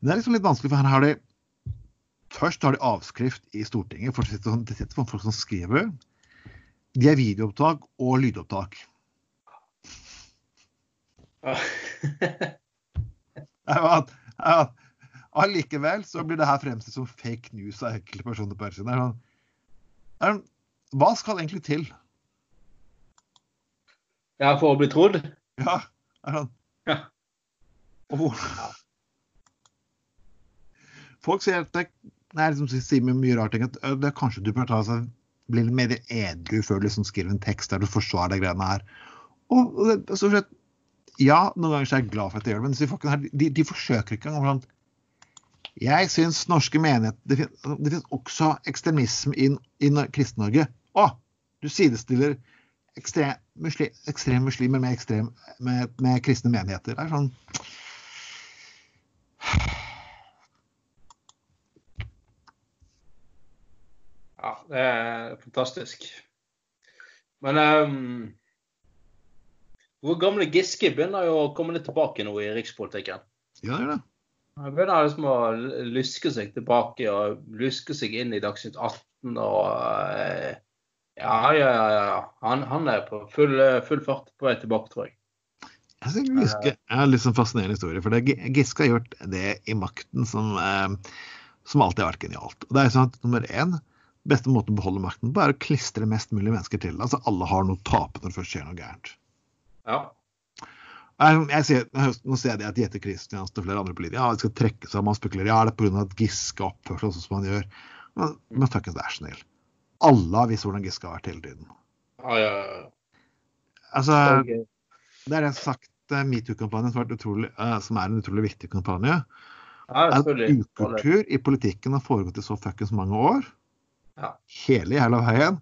Men det er liksom litt vanskelig, for her har de Først har de avskrift i Stortinget. for Det sitter folk som skriver. De er videoopptak og lydopptak. Allikevel så blir det her fremstilt som fake news av enkelte personer på. Sånn, sånn, hva skal egentlig til? Ja, for å bli trodd? Ja. Sånn. ja. Hvor, Folk sier at det, det er liksom, sier mye rart at det, kanskje du bør ta seg, bli litt mer edru før du liksom skriver en tekst der du forsvarer de greiene her. Og, og det, så slett, Ja, noen ganger er jeg glad for at jeg gjør det, men disse folkene her, de, de forsøker ikke engang. Jeg syns norske menigheter Det, fin, det finnes også ekstremisme i, i Kristen-Norge. Å! Du sidestiller ekstrem, muslim, ekstrem muslimer med, ekstrem, med, med kristne menigheter. Det er sånn det er fantastisk. Men um, Hvor gamle Giske begynner jo å komme litt tilbake nå i rikspolitikken. Ja, det gjør det. Han begynner liksom å luske seg tilbake og luske seg inn i Dagsnytt 18 og eh, Ja, ja, ja. ja. Han, han er på full, full fart på vei tilbake, tror jeg. Jeg synes Giske er en litt sånn fascinerende historie. For det, Giske har gjort det i makten som, eh, som alltid har vært genialt. Og det er sånn at nummer én, beste måten å beholde makten på, er å klistre mest mulig mennesker til. Altså alle har noe å tape når det først skjer noe gærent. Ja. Jeg, jeg ser, nå ser jeg at Jette Christiansen og flere andre politikere ja, de skal trekke seg. Man spekulerer ja, det er pga. at Giske oppfører seg sånn som han gjør. Men, men fuckings, det er snill. Alle har visst hvordan Giske har vært hele tiden. Ja, ja, ja. Altså, det er det sagt eh, metoo-kampanjen som, har eh, som er en utrolig viktig kampanje. Ja, selvfølgelig. ukultur i politikken har foregått i så fuckings mange år. Ja. Hele jævla veien.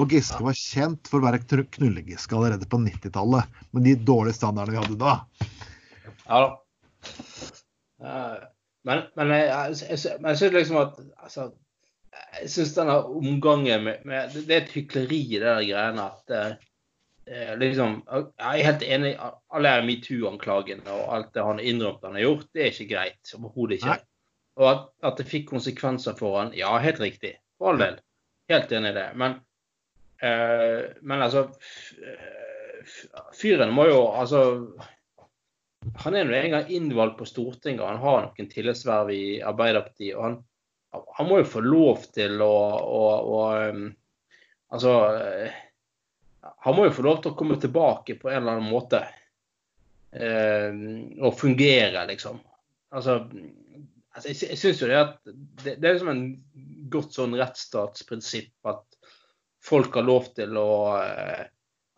Og Giske var kjent for å være knullegiske allerede på 90-tallet. Med de dårlige standardene vi hadde da. Ja da. Men, men jeg, jeg, jeg, jeg synes liksom at altså, Jeg syns denne omgangen med, med det, er et hykleri i det der greiene at eh, eh, liksom Jeg er helt enig alle er metoo-anklagene og alt det han har innrømt han har gjort. Det er ikke greit. Overhodet ikke. Nei. Og at, at det fikk konsekvenser for han, ja, helt riktig. For all del. Helt enig i det. Men, eh, men altså eh, Fyren må jo altså han er nå engang innvalgt på Stortinget, og han har noen tillitsverv i Arbeiderpartiet. og han, han må jo få lov til å, å, å um, Altså eh, Han må jo få lov til å komme tilbake på en eller annen måte. Eh, og fungere, liksom. Altså, altså Jeg, jeg syns jo det at det, det er liksom en godt sånn rettsstatsprinsipp at folk har lov til å eh,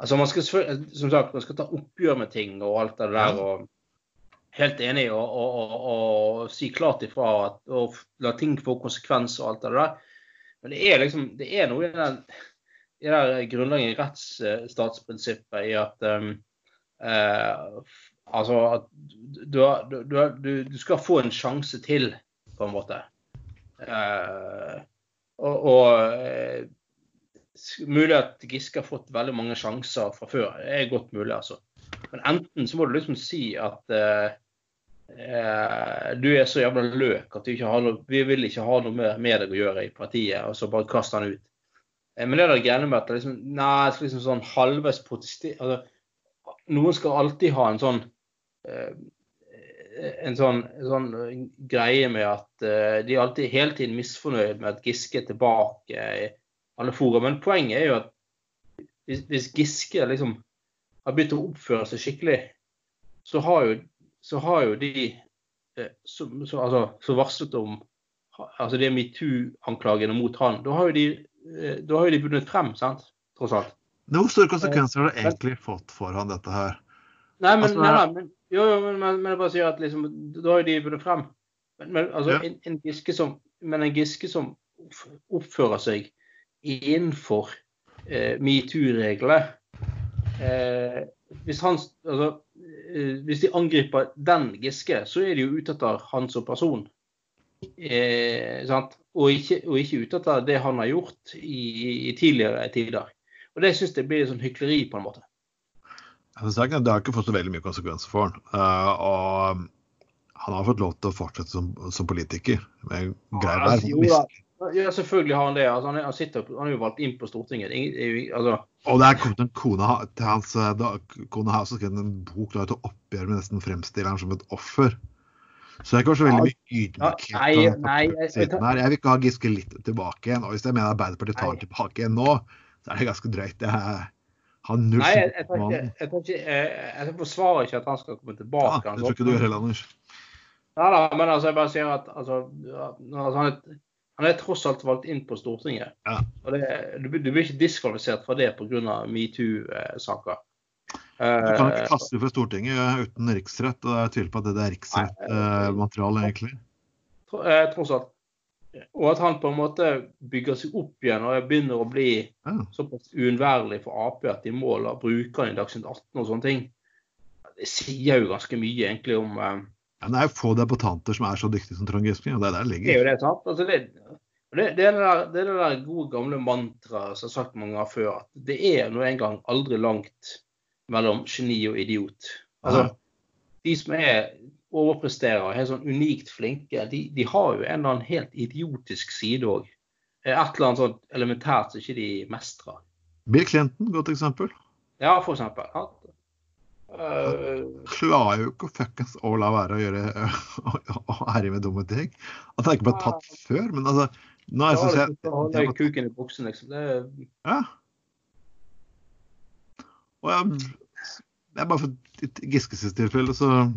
Altså man skal, Som sagt, man skal ta oppgjør med ting og alt det der. og Helt enig og, og, og, og si klart ifra at, og la ting få konsekvenser og alt det der. Men det er liksom, det er noe i den i det der grunnleggende rettsstatsprinsippet i at um, eh, Altså at du, du, du, du, du skal få en sjanse til, på en måte. Eh, og og eh, mulig at Giske har fått veldig mange sjanser fra før. Det er godt mulig, altså. Men enten så må du liksom si at eh, eh, du er så jævla løk at noe, vi vil ikke ha noe med, deg å gjøre i partiet, og så bare kaste han ut. Eh, men det der greiene med at liksom, nei, liksom sånn halvveis protestere altså, Noen skal alltid ha en sånn eh, en sånn, sånn greie med at uh, de alltid hele tiden misfornøyd med at Giske er tilbake i alle fora. Men poenget er jo at hvis, hvis Giske liksom har begynt å oppføre seg skikkelig, så har jo, så har jo de eh, som så, altså, så varslet om altså de metoo-anklagene mot han, da har jo de, eh, da har jo de vunnet frem, sant? Tross alt. Hvor store konsekvenser har det egentlig fått for han, dette her? Nei, men, Altså- nei, nei, men, jo, jo, men, men, jeg bare sier at liksom, da har jo de vunnet frem. Men, men altså, Ja. en, en Giske som, men en Giske som oppfører seg innenfor eh, metoo-reglene eh, hvis, altså, eh, hvis de angriper den Giske, så er de jo ute etter han som person. Eh? Og, ikke, og ikke ute etter det han har gjort i, i tidligere tider. Og det syns jeg blir sånn hykleri, på en måte. Altså, Det har- det har ikke fått så veldig mye konsekvenser for han. Uh, og han har fått lov til å fortsette som, som politiker. Med grei Ja, altså. Ja, selvfølgelig har han det. Altså, han, er, han, sitter, han er jo valgt inn på Stortinget. Det er ingen- det er altså, Og det er kommet en kone til hans eh, da, Kone har også skrevet en bok der til oppgjør med nesten fremstiller han som et offer. Så det er ikke så veldig mye ydmykhet. Ja, nei, nei, jeg- jeg tar- Jeg vil ikke ha Giske litt tilbake igjen. Og hvis jeg mener Arbeiderpartiet tar Nei. tilbake igjen nå, så er det ganske drøyt. Jeg har null nei, jeg, jeg, tar ikke, jeg, tar ikke, jeg, forsvarer ikke at han skal komme tilbake. Ja, det tror ikke du gjør heller, Anders. Nei da, men altså, jeg bare sier at altså, altså, han, er, han er tross alt valgt inn på Stortinget. Ja. Og det, du, du blir ikke diskvalifisert fra det pga. metoo-saker. Du kan ikke Eh, kaste for fra Stortinget eh, uten riksrett. og Jeg tviler på at det er riksrettmateriale, egentlig. eh, tross alt. Og at han på en måte bygger seg opp igjen og begynner å bli Ja. såpass uunnværlig for Ap at de må la bruke han i Dagsnytt 18 og sånne ting. Det sier jo ganske mye egentlig om eh, Ja, det er jo få debattanter som er så dyktige som Trond Giske. og Det er der det Det er jo det, sant? Altså det, det, det, er det, der, det er det der gode gamle mantraet som har sagt mange ganger før, at det er nå engang aldri langt mellom geni og idiot. Altså, de som er overpresterer og er sånn unikt flinke, de, de, har jo en eller annen helt idiotisk side òg. Et eller annet sånt elementært som ikke de mestrer. Bill Clinton, godt eksempel. Ja, for eksempel. Ja. Uh, klarer jo ikke å fuckings å la være å gjøre å herje med dumme ting. At han ikke ble tatt før, men altså nå er det jeg, jeg, jeg, jeg kuken i buksen, liksom. Det... Ja. Og jeg, det er bare for Giskes tilfelle så jeg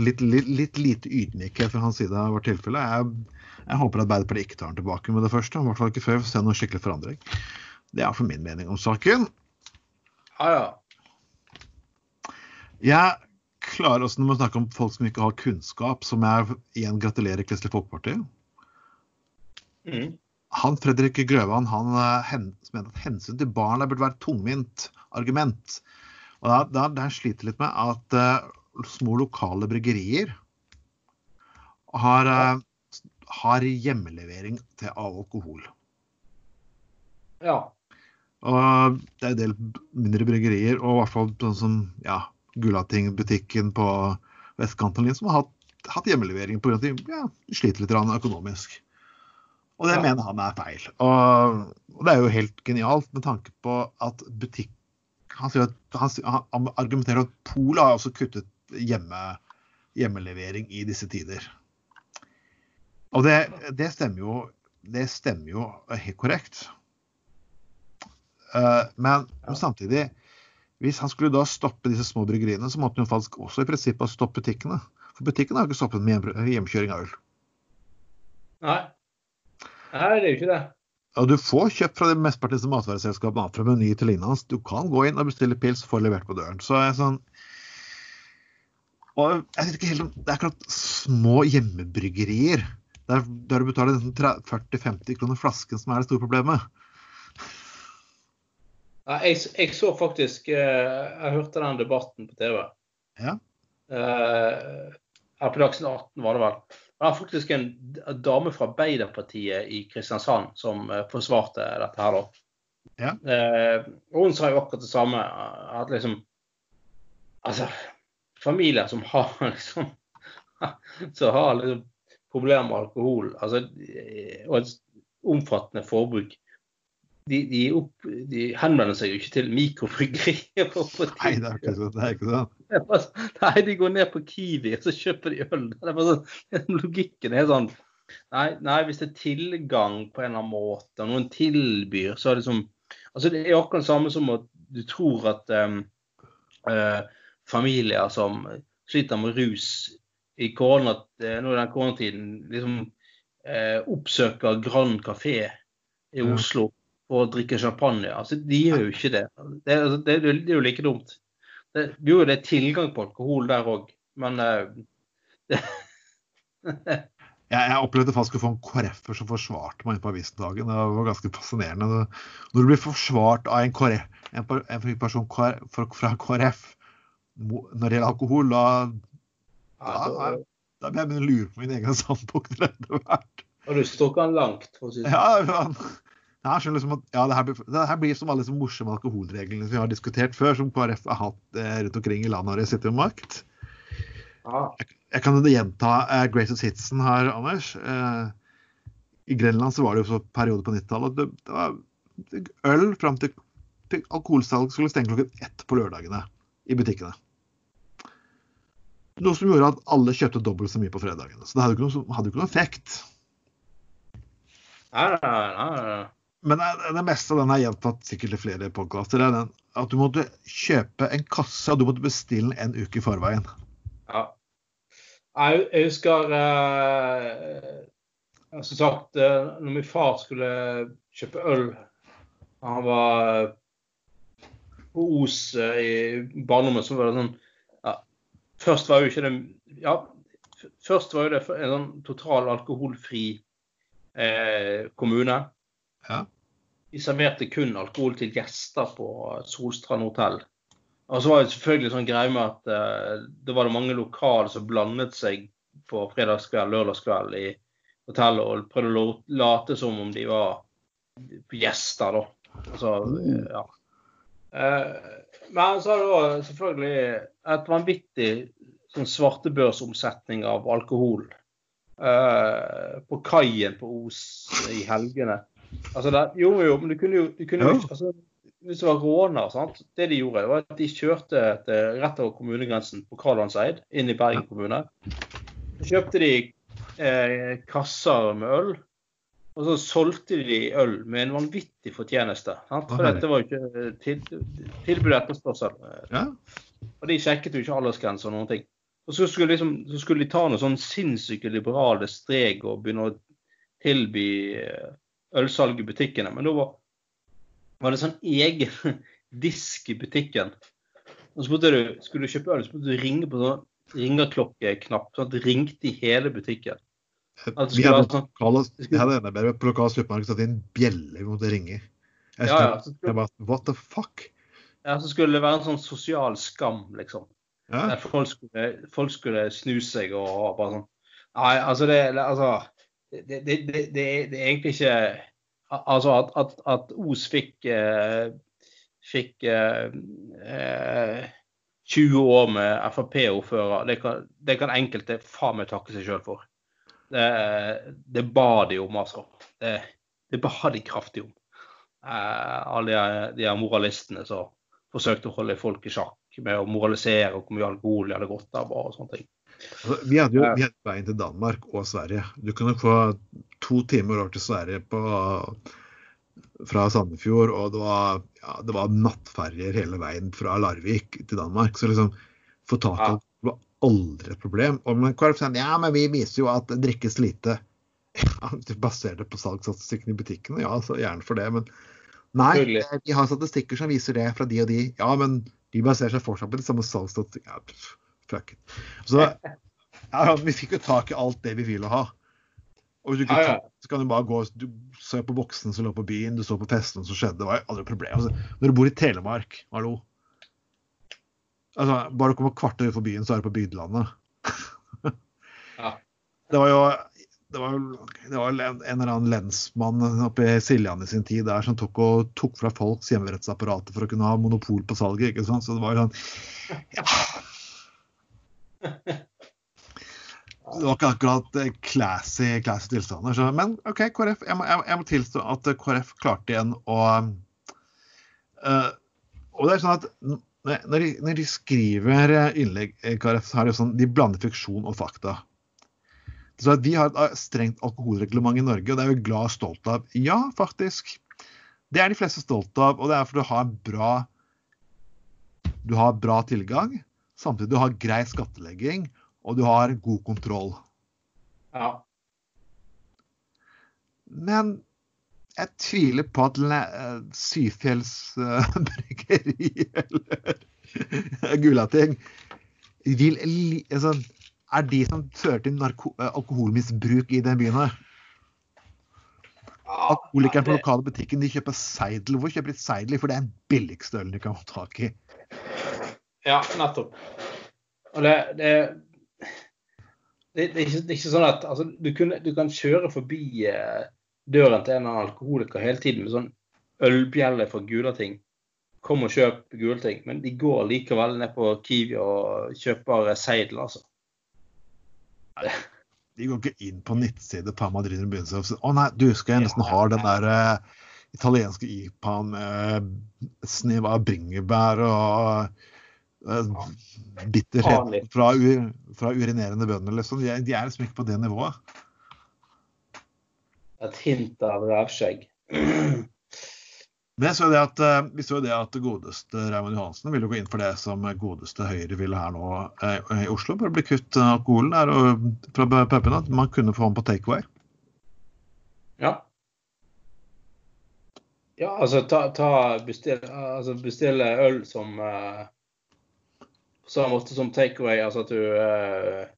litt, litt, litt lite ydmykhet fra hans side har vært tilfellet. Jeg, jeg håper Arbeiderpartiet ikke tar den tilbake med det første. I hvert fall ikke før vi får se noen skikkelig forandring. Det er for min mening om saken. Ja, ja. Jeg klarer også når man snakker om folk som ikke har kunnskap, som jeg igjen gratulerer Kristelig Folkeparti. Mm. Han Fredrik Grøvan han eh, mener at hensyn til barn burde være et tungvint argument. Og da, da, der sliter litt med at uh, små lokale bryggerier har, uh, har hjemmelevering til av alkohol. Ja. Og det er en del mindre bryggerier, og i hvert fall sånn som ja, Gulating-butikken på vestkanten som har hatt, hatt hjemmelevering pga. at de ja, sliter litt økonomisk. Og det ja. mener han er feil. Og, og, det er jo helt genialt med tanke på at butikk Han, han, han argumenterer at Polet har også kuttet hjemme, hjemmelevering i disse tider. Og det, det, stemmer jo Det stemmer jo helt korrekt. Uh, men ja. samtidig hvis han skulle da stoppe disse små bryggeriene, så måtte han jo faktisk også i prinsippet stoppe butikkene. For butikkene har ikke stoppet med hjemkjøring av øl. Nei. Nei, det er jo ikke det. Og du får kjøpt fra de mesteparten matvareselskapene, fra Meny til lignende. Du kan gå inn og bestille pils og få levert på døren. Så er sånn og jeg vet ikke helt om Det er akkurat små hjemmebryggerier der, der du betaler 40-50 kroner flasken som er det store problemet. Jeg, jeg, så faktisk eh, Jeg hørte den debatten på TV. Ja. Uh, her på Dagsnytt 18 var det vel. Det var faktisk en dame fra Arbeiderpartiet i Kristiansand som uh, forsvarte dette her, da. Ja. Uh, hun sa jo akkurat det samme. At liksom Altså, familier som har liksom Som har liksom problemer med alkohol, altså, og et omfattende forbruk de, de, opp, de, henvender seg jo ikke til mikrobryggerier. Nei, det er ikke sant. Det er ikke sånn. Nei, de går ned på Kiwi og så kjøper de øl. Det er bare sånn, logikken er sånn nei, nei, hvis det er tilgang på en eller annen måte, og noen tilbyr, så er det som altså Det er akkurat det samme som at du tror at um, uh, familier som sliter med rus i korona, uh, nå i den koronatiden, liksom eh, oppsøker Grand Café i Oslo og drikke champagne. Altså, de gjør jo ikke det. Det, altså, det, det er jo like dumt. Det, jo, det er tilgang på alkohol der òg, men uh, jeg, jeg, opplevde faktisk å få en KrF-er som forsvarte meg på avisen dagen. Det var ganske fascinerende. Når du blir forsvart av en, KrF, en, en person fra KrF når det gjelder alkohol, da, da, da, da jeg begynne å lure på min egen sandbok. etter hvert. Og du stukket den langt? for å si det sånn. Ja, jeg liksom at ja, det, her blir, det her blir som alle disse morsomme alkoholreglene som vi har diskutert før, som KrF har hatt eh, rundt omkring i landet når de sitter med makt. Ah. Jeg, jeg, kan gjenta eh, Greatest Hitsen her, Anders. Eh, I Grenland så var det jo så periode på 90-tallet det, det, var øl fram til, til alkoholsalg skulle stenge klokken ett på lørdagene i butikkene. Noe som gjorde at alle kjøpte dobbelt så mye på fredagene. Så det hadde jo ikke ikke noen effekt. Nei, nei, nei. Men det meste av den er gjentatt sikkert i flere podkaster. At du måtte kjøpe en kasse, og du måtte bestille den en uke i forveien. Ja. Jeg, husker eh, Som sagt, eh, når min far skulle kjøpe øl Han var på Os eh, i barndommen, så var det sånn Først var jo ikke det Ja, først var jo det en sånn total alkoholfri eh, kommune. Ja. De serverte kun alkohol til gjester på Solstrand hotell. Og så var det selvfølgelig sånn greie med at eh, det var det mange lokale som blandet seg på fredagskveld, lørdagskveld i hotellet og prøvde å late som om de var gjester, da. Altså, mm. ja. Eh, Men så har det òg selvfølgelig et vanvittig sånn svartebørsomsetning av alkohol uh, på kaien på Os i helgene. Altså det, jo, jo, men du kunne jo, du kunne jo ikke altså, Hvis det var råner, sant? det de gjorde, var at de kjørte til, rett over kommunegrensen på Karlandseid, inn i Bergen kommune. Så kjøpte de eh, kasser med øl, og så solgte de øl med en vanvittig fortjeneste. Sant? For dette var jo ikke til, tilbud etterspørsel. Ja. Og de sjekket jo ikke aldersgrense og noen ting. Og så skulle, liksom, så skulle de ta noen sånn sinnssyke liberale strek og begynne å tilby eh, ølsalg i butikkene. Men da var, var det sånn egen disk i butikken. Og så måtte du, skulle du kjøpe øl, så måtte du ringe på sånn ringerklokkeknapp, sånn at det ringte i hele butikken. At Vi hadde, sånn, lokale, vi hadde enda bedre på lokalt supermarked satt inn bjeller vi måtte ringe. Jeg, ja, ja, så, jeg bare, What the fuck? Ja, så skulle det være en sånn sosial skam, liksom. Ja. Der folk skulle, folk skulle snu seg og bare sånn Nei, altså det Altså, det, det, det, det, er, egentlig ikke Altså at, at, at Os fikk eh, fikk eh, eh, 20 år med Frp-ordfører, det, kan- det kan enkelte faen meg takke seg sjøl for. Det, det ba de om, altså. Det, det ba de kraftig om. Eh, alle de, de moralistene som forsøkte å holde folk i sjakk med å moralisere og hvor mye alkohol de hadde gått av og sånne ting. Altså, vi hadde jo vi hadde veien til Danmark og Sverige. Du kunne få to timer over til Sverige på, fra Sandefjord, og det var, ja, det var nattferjer hele veien fra Larvik til Danmark. Så liksom få tak i Ja. var aldri et problem. Og men KrF sa ja, men vi viser jo at det drikkes lite. Ja, du baserer det på salgsstatistikken i butikkene, ja, så gjerne for det. Men nei, eh, vi har statistikker som viser det fra de og de. Ja, men de baserer seg fortsatt på de samme salgsstatistikkene. Ja, fuck it. Så ja, vi fikk jo tak i alt det vi ville ha. Og hvis du ikke Ja, ja. så kan du bare gå Du så på boksene som lå på byen, du så på festene som skjedde. Det var jo aldri noe problem. Altså, når du bor i Telemark, hallo altså, Bare du kommer kvarter utenfor byen, så er du på bygdelandet. Ja. Det var jo det var, det var en, eller annen lensmann oppe i Siljan i sin tid der som tok, og, tok fra folks hjemmerettsapparater for å kunne ha monopol på salget. ikke sant? Så det var jo sånn ja. Det var ikke akkurat eh, classy, classy tilstander. Så, men OK, KrF. Jeg må, jeg, jeg må tilstå at KrF klarte igjen å uh, Og det er sånn at når de, når de skriver eh, innlegg i KrF, så har de sånn De blander fiksjon og fakta. Så at Vi har et strengt alkoholreglement i Norge, og det er vi glad og stolt av. Ja, faktisk. Det er de fleste stolt av, og det er fordi du har bra Du har bra tilgang, samtidig du har grei skattlegging, og du har god kontroll. Ja. Men jeg tviler på at eh, Syfjells eh, bryggeri eller Gulating vil altså, er de som fører til eh, alkoholmisbruk i den byen her. Alkoholikeren på lokale butikken de kjøper seidel. Hvor kjøper de seidel? For det er den billigste ølen de kan få tak i. Ja, nettopp. Og det, det, det, det, er ikke, er ikke sånn at altså, du, kunne, du kan kjøre forbi eh, døren til en eller annen alkoholiker hele tiden med sånn ølbjelle for Gulating. Kom og kjøp Gulating. Men de går likevel ned på Kiwi og kjøper seidel, altså. De går ikke inn på nettsider på Madrid og begynner å å nei, du skal jeg nesten ha den der uh, italienske IPA-en med snev av bringebær og uh, bitterhet fra, fra urinerende bønder, liksom. De er, de er liksom ikke på det nivået. Et hint av rævskjegg. Men jeg så det at, eh, vi så det at godeste Raymond Johansen ville gå inn for det som godeste Høyre ville her nå eh, i Oslo. Bare bli kutt eh, alkoholen der og fra pubene. At man kunne få ham på takeaway. Ja. Ja, altså ta, ta bestille, altså bestille øl som eh, På samme måte som takeaway, altså at du uh,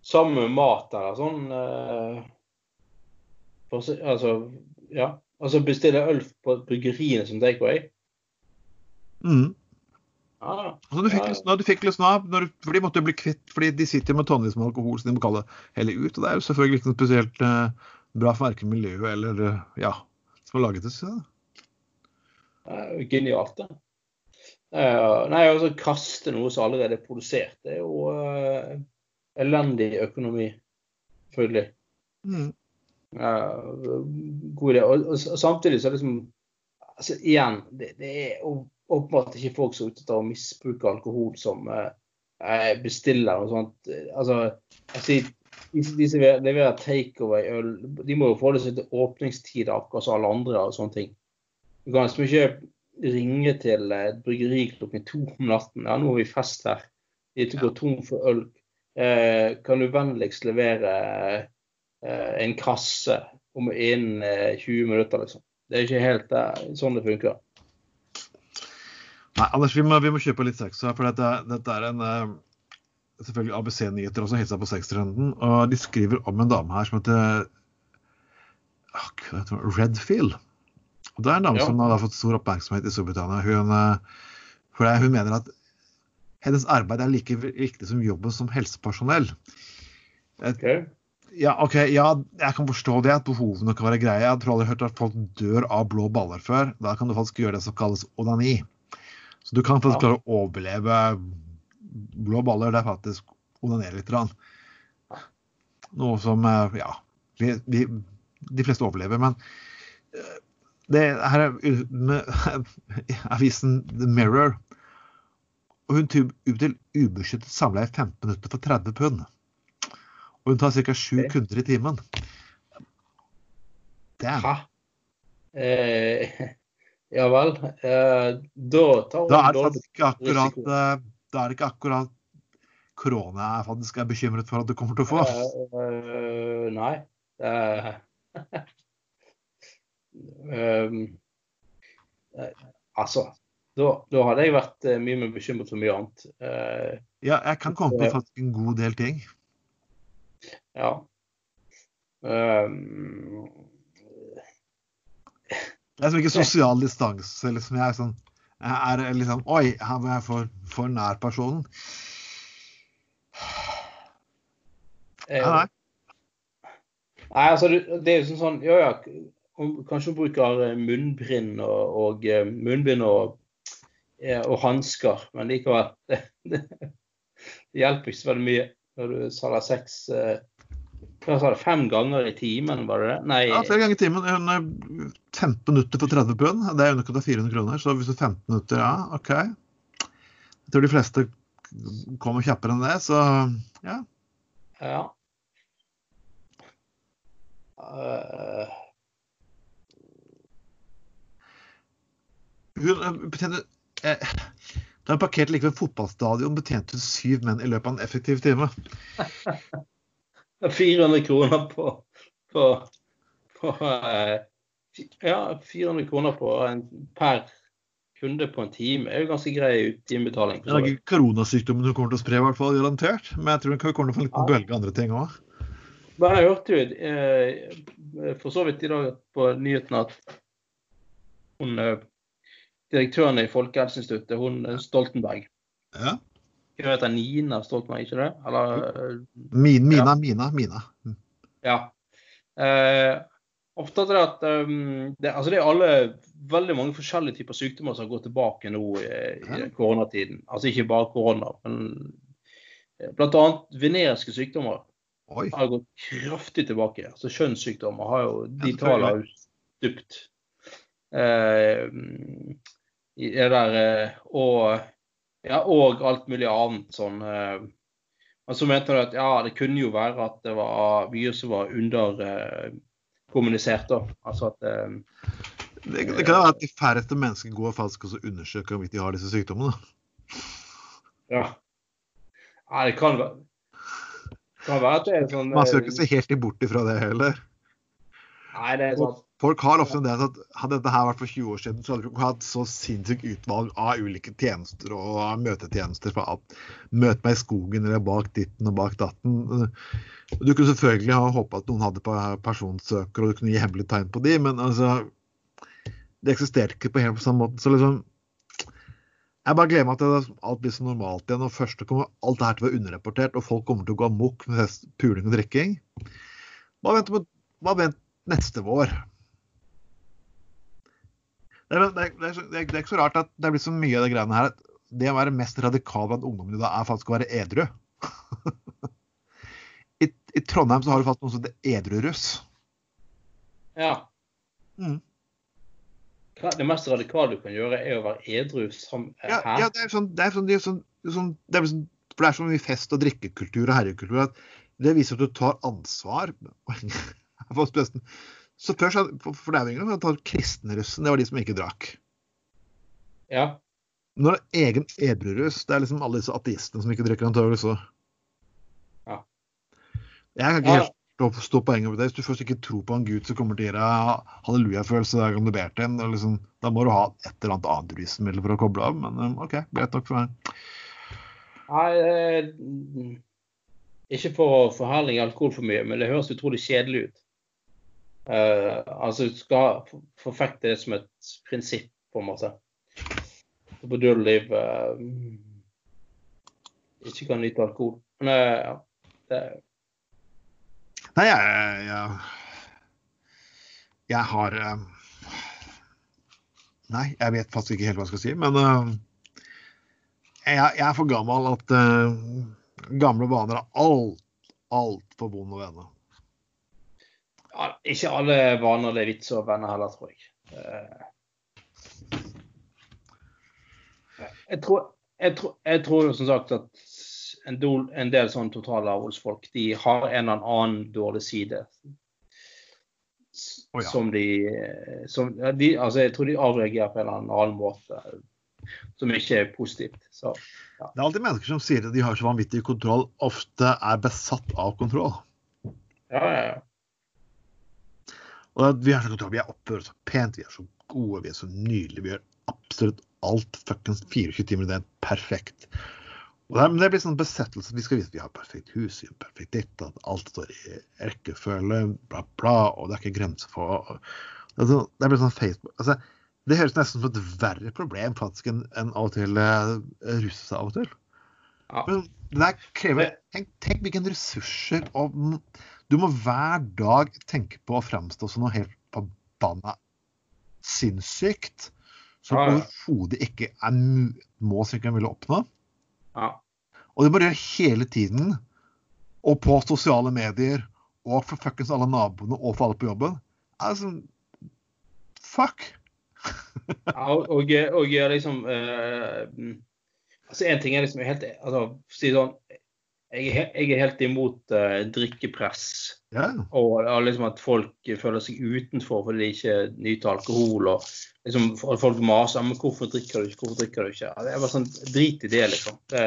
Sammen med mat eller sånn Uh, for, Altså, ja. Altså bestille øl på bryggeriene som takeaway. Mm. Ah, Altså, du fikk Ja. lyst nå, du fikk lyst nå for de måtte jo bli kvitt, fordi de sitter med tonnevis med alkohol, så de må kalle det helle ut. Og det er jo selvfølgelig ikke noe spesielt eh, bra for verken miljøet eller eh, ja, som har laget det. Så. er jo genialt, det. Uh, nei, altså kaste noe som allerede er produsert, det er jo uh, elendig økonomi, selvfølgelig. Mm. Uh, god idé. Og, og, samtidig så er det liksom altså Igjen, det, det er åpenbart ikke folk som er ute av å misbruke alkohol som bestiller og sånt. Altså, altså de, de som leverer takeaway-øl, de må jo forholde seg til åpningstider akkurat som alle andre og sånne ting. Du kan liksom ikke ringe til et bryggeri klokken to om natten. Ja, nå har vi fest her. De går tom for øl. Eh, kan du vennligst levere eh, en kasse om innen eh, 20 minutter, liksom. Det er ikke helt eh, sånn det funker. Nei, Anders, vi må, vi må kjøpe litt sex her. For dette, dette er en eh, selvfølgelig ABC-nyheter også hilsa på sextrenden. Og de skriver om en dame her som heter Redfield. Og Det er en dame ja. som har fått stor oppmerksomhet i Storbritannia. Hun, eh, for hun mener at hennes arbeid er like viktig som jobben som helsepersonell. Okay. Ja, ok, ja, jeg kan forstå det, at behovene kan være greie. Jeg tror aldri hørt at folk dør av blå baller før. Da kan du faktisk gjøre det som kalles onani. Så du kan faktisk klare å overleve blå baller. Det er faktisk onanere litt. Noe som eh, ja, vi, vi, de fleste overlever. Men eh, det her er med avisen The Mirror. Og hun ut til ubeskyttet samleie 15 minutter for 30 pund. Og hun tar ca. 7 kunder i timen. Damn. Eh, ja vel. Eh, da tar hun da er, det ikke akkurat, eh, da er det ikke akkurat korona jeg faktisk er bekymret for at du kommer til å få. Uh, uh, nei. Uh, Um, altså, da, da, hadde jeg vært mye mer bekymret for mye annet. Ja, jeg kan komme på faktisk en god del ting. Ja. Um, det er som ikke sosial distanse. Liksom. Jeg er sånn jeg er liksom Oi, her var jeg for, for nær personen. Nei. Nei, altså, det er jo sånn, sånn Ja, ja, kanskje hun bruker eh, munnbind og, og, eh, munnbind og, og hansker, men likevel det, det, det, hjelper ikke så veldig mye når du selger sex eh, hva sa det, fem ganger i timen, var det det? Nei. Ja, flere ganger i timen. 15 minutter for 30 pund. Det er underkant av 400 kroner. Så hvis du 15 minutter, ja, OK. Jeg tror de fleste kommer kjappere enn det, så ja. Ja. Uh, Hun betjente eh, Da hun parkerte like ved fotballstadion, betjente hun syv menn i løpet av en effektiv time. 400 kroner på, på, på eh, Ja, 400 kroner på en, per kunde på en time er jo ganske grei timebetaling. Det er ikke koronasykdommen hun kommer til å spre, i hvert fall, garantert. Men jeg tror hun kommer til å få en liten bølge andre ting òg. Jeg hørte jo eh, for så vidt i dag på nyhetene at hun eh, direktøren i Folkehelseinstituttet, hun Stoltenberg. Ja. Hun heter Nina Stoltenberg, ikke det? Eller, eh, Min, Mina, ja. Mina, Mina. Mm. Ja. Eh, ofte er det at um, det, altså det er alle veldig mange forskjellige typer sykdommer som har gått tilbake nå i, i ja. koronatiden. Altså ikke bare korona, men bl.a. veneriske sykdommer Oi. har gått kraftig tilbake. Altså Kjønnssykdommer har jo De tallene har stupt. Eh, det der eh, og, ja, og alt mulig annet sånn. Eh, men så mente du at ja, det kunne jo være at det var mye som var underkommunisert. da. Altså at det, det, det, kan være at de færreste mennesker går faktisk og undersøker om de har disse sykdommene. Ja. ja. det kan være. Det kan være at det er sånn Man skal ikke se helt bort ifra det heller. Nei, det er sant. Folk har ofte det at hadde dette her vært for 20 år siden, så hadde vi ikke hatt så sinnssykt utvalg av ulike tjenester og møtetjenester. fra alt. møte meg i skogen eller bak ditten og bak datten. Du kunne selvfølgelig ha håpa at noen hadde personsøker, og du kunne gi hemmelige tegn på de, men altså Det eksisterte ikke på helt på samme måte. Så liksom Jeg bare gleder meg til at alt blir så normalt igjen. og Først kommer alt det her til å være underrapportert, og folk kommer til å gå amok med puling og drikking. Bare vent, bare vent neste vår. Det er, det, er, det, er, det ikke så rart at det er blitt så mye av det greiene her. at Det å være mest radikal blant ungdommene i dag er faktisk å være edru. I, I Trondheim så har du faktisk noe som heter edruruss. Ja. Mm. Det mest radikale du kan gjøre, er å være edru som Ja, her. ja, det er sånn, det er sånn, det er sånn, det sånn, det er sånn For det er så mye fest og drikkekultur og herrekultur at det viser at du tar ansvar. Så først, for, ingen tar kristenrussen, det var de som ikke drakk. ja. Nå er det egen edruruss. Det er liksom alle disse ateistene som ikke drikker antakelig så. Ja. Jeg kan ikke helt stå, stå poenget med det. Hvis du først ikke tror på en gud som kommer til å gi deg hallelujafølelse hver gang du ber til en, liksom, da må du ha et eller annet annet rusmiddel for å koble av. Men um, OK, greit nok for meg. Nei, eh, ikke for å forherlige alkohol for mye, men det høres utrolig kjedelig ut. Eh, altså, du skal forfekte det som et prinsipp, på en måte. På død liv uh, ikke kan nyte alkohol. Men uh, ja, det, Nei, jeg, jeg, jeg har um, Nei, jeg vet faktisk ikke helt hva jeg skal si, men jeg, jeg er for gammel at uh, gamle vaner er alt, altfor vonde å vende. Ja, ikke alle vaner det er vits å vende heller, tror jeg. Eh, Jeg tror, jeg, tror, jeg tror som sagt at en del, en del sånn totalavholdsfolk de har en eller annen dårlig side. Ja. Som de, som, de altså Jeg tror de avreagerer på en eller annen måte som ikke er positivt. Så Det er alltid mennesker som sier at de har så vanvittig kontroll, ofte er besatt av kontroll. ja, ja, ja. Og vi har så kontroll, vi er oppfører oss så pent, vi er så gode, vi er så nydelige, vi gjør absolutt alt fuckings 24 timer i døgnet perfekt. Og det, det blir sånn besettelse. Vi skal vise at vi har perfekt hus, perfekt ditt, at alt står i rekkefølge, bla, bla, og det er ikke grenser for Det, er sånn- det blir sånn Facebook altså, Det høres nesten som et verre problem faktisk enn en av og til eh, russe av og til. Ja. Men det der krever tenk, tenk hvilke ressurser og Du må hver dag tenke på å fremstå som noe helt forbanna sinnssykt. Som Ja, ja. overhodet ikke er må som ikke ville oppnå. ja. Og det må du gjøre hele tiden. Og på sosiale medier. Og for fuckings alle naboene og for alle på jobben. Altså Fuck. Ja, og, og, og liksom eh, altså En ting er liksom helt altså, si sånn, jeg, er jeg er helt imot uh, drikkepress. Ja. Og, og liksom at folk føler seg utenfor fordi de ikke nyter alkohol. og liksom Folk maser men hvorfor drikker du ikke, hvorfor drikker du ikke. Det er bare sånn, Drit i det, liksom. Det,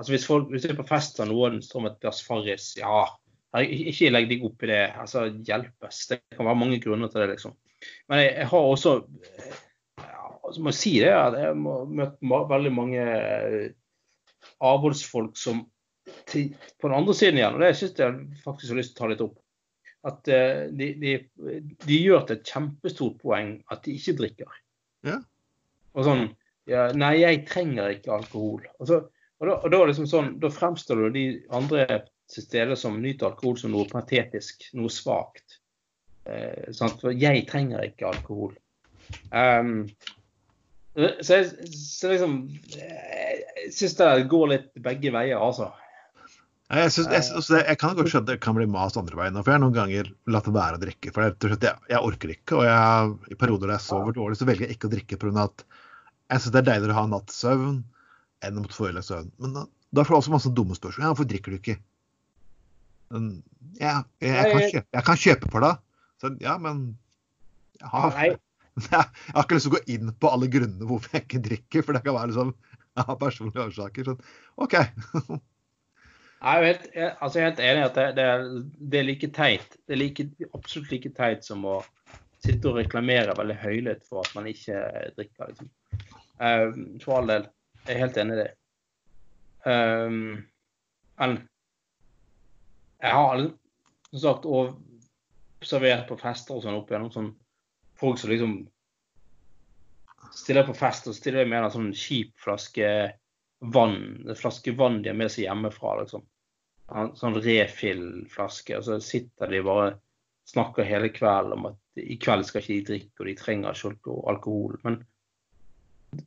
altså Hvis folk hvis du er på fest og noen står med et glass Farris, ja, ikke legg deg opp i det. altså Hjelpes. Det kan være mange grunner til det, liksom. Men jeg, jeg har også ja, så må jeg si det, at jeg har møtt veldig mange eh, avholdsfolk som til, på den andre siden igjen, og det syns jeg faktisk har lyst til å ta litt opp, at eh, de, de, de gjør til et kjempestort poeng at de ikke drikker. Ja. Og sånn ja, Nei, jeg trenger ikke alkohol. Og, så, og, da, og da, liksom sånn, da fremstår du de andre til stede som nyter alkohol som noe patetisk, noe svakt. Eh? For jeg trenger ikke alkohol. Um, så jeg, så liksom eh, Jeg syns det går litt begge veier, altså. Jeg, synes, jeg, synes jeg kan godt skjønne at det kan bli mast andre veien. For jeg har noen ganger latt være å drikke. For jeg, jeg, orker ikke. Og jeg, i perioder der jeg sover dårlig, så velger jeg ikke å drikke pga. at jeg syns det er deiligere å ha nattsøvn enn å måtte få søvn. Men da, da får du også masse dumme spørsmål. Ja, hvorfor drikker du ikke? Men, ja, jeg, kan kjøpe, jeg kan kjøpe for deg. Så ja, men jeg har, jeg har ikke lyst til å gå inn på alle grunnene hvorfor jeg ikke drikker. For det kan være liksom ja, personlige årsaker. Sånn, OK. Jeg er helt, jeg, altså jeg er helt enig i at det, det, er, det er like teit. Det er like, absolutt like teit som å sitte og reklamere veldig høylytt for at man ikke drikker. Liksom. Um, for all del. Jeg er helt enig i det. Um, men jeg har som sagt observert på fester og sånn opp igjennom sånn folk som liksom stiller på fest og stiller med en sånn kjip flaske vann, en flaske vann de har med seg hjemmefra. liksom. En sånn refill-flaske. Og så sitter de bare snakker hele kvelden om at i kveld skal ikke de drikke, og de trenger ikke alkohol. Men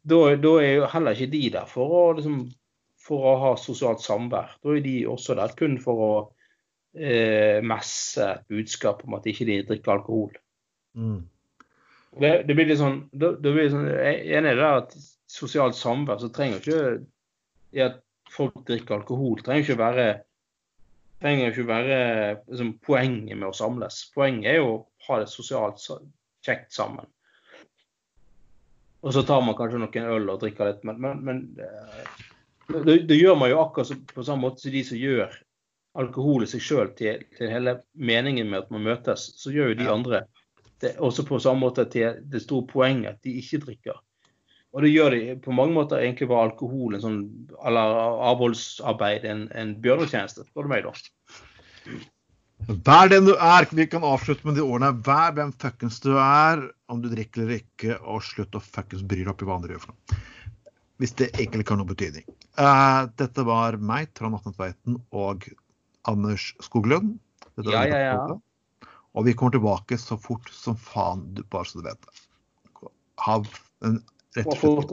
da, da er jo heller ikke de der for å, liksom, for å ha sosialt samvær. Da er de også der kun for å eh, messe et budskap om at ikke de drikker alkohol. Mm. Det, det, blir litt sånn, det, det blir sånn Jeg er enig i det at sosialt samvær så trenger ikke det at folk drikker alkohol, trenger ikke være trenger ikke være liksom, poenget med å samles. Poenget er jo å ha det sosialt kjekt sammen. Og så tar man kanskje noen øl og drikker litt, men, men, men eh, det, det, gjør man jo akkurat på samme måte som de som gjør alkohol i seg sjøl til, til, hele meningen med at man møtes. Så gjør jo de andre det også på samme måte til det store poenget at de ikke drikker. Og det gjør de på mange måter egentlig var alkohol en sånn, eller avholdsarbeid en, en bjørnetjeneste, spør du meg, da. Vær den du er. Vi kan avslutte med de ordene. Vær hvem fuckings du er, om du drikker eller ikke, og slutt å fuckings bry deg opp i hva andre gjør for noe. Hvis det egentlig ikke har noe betydning. Uh, dette var meg, Trond Atne Tveiten og Anders Skoglund. Ja, ja, ja. Og vi kommer tilbake så fort som faen, bare så du vet det. Ha en rett og slett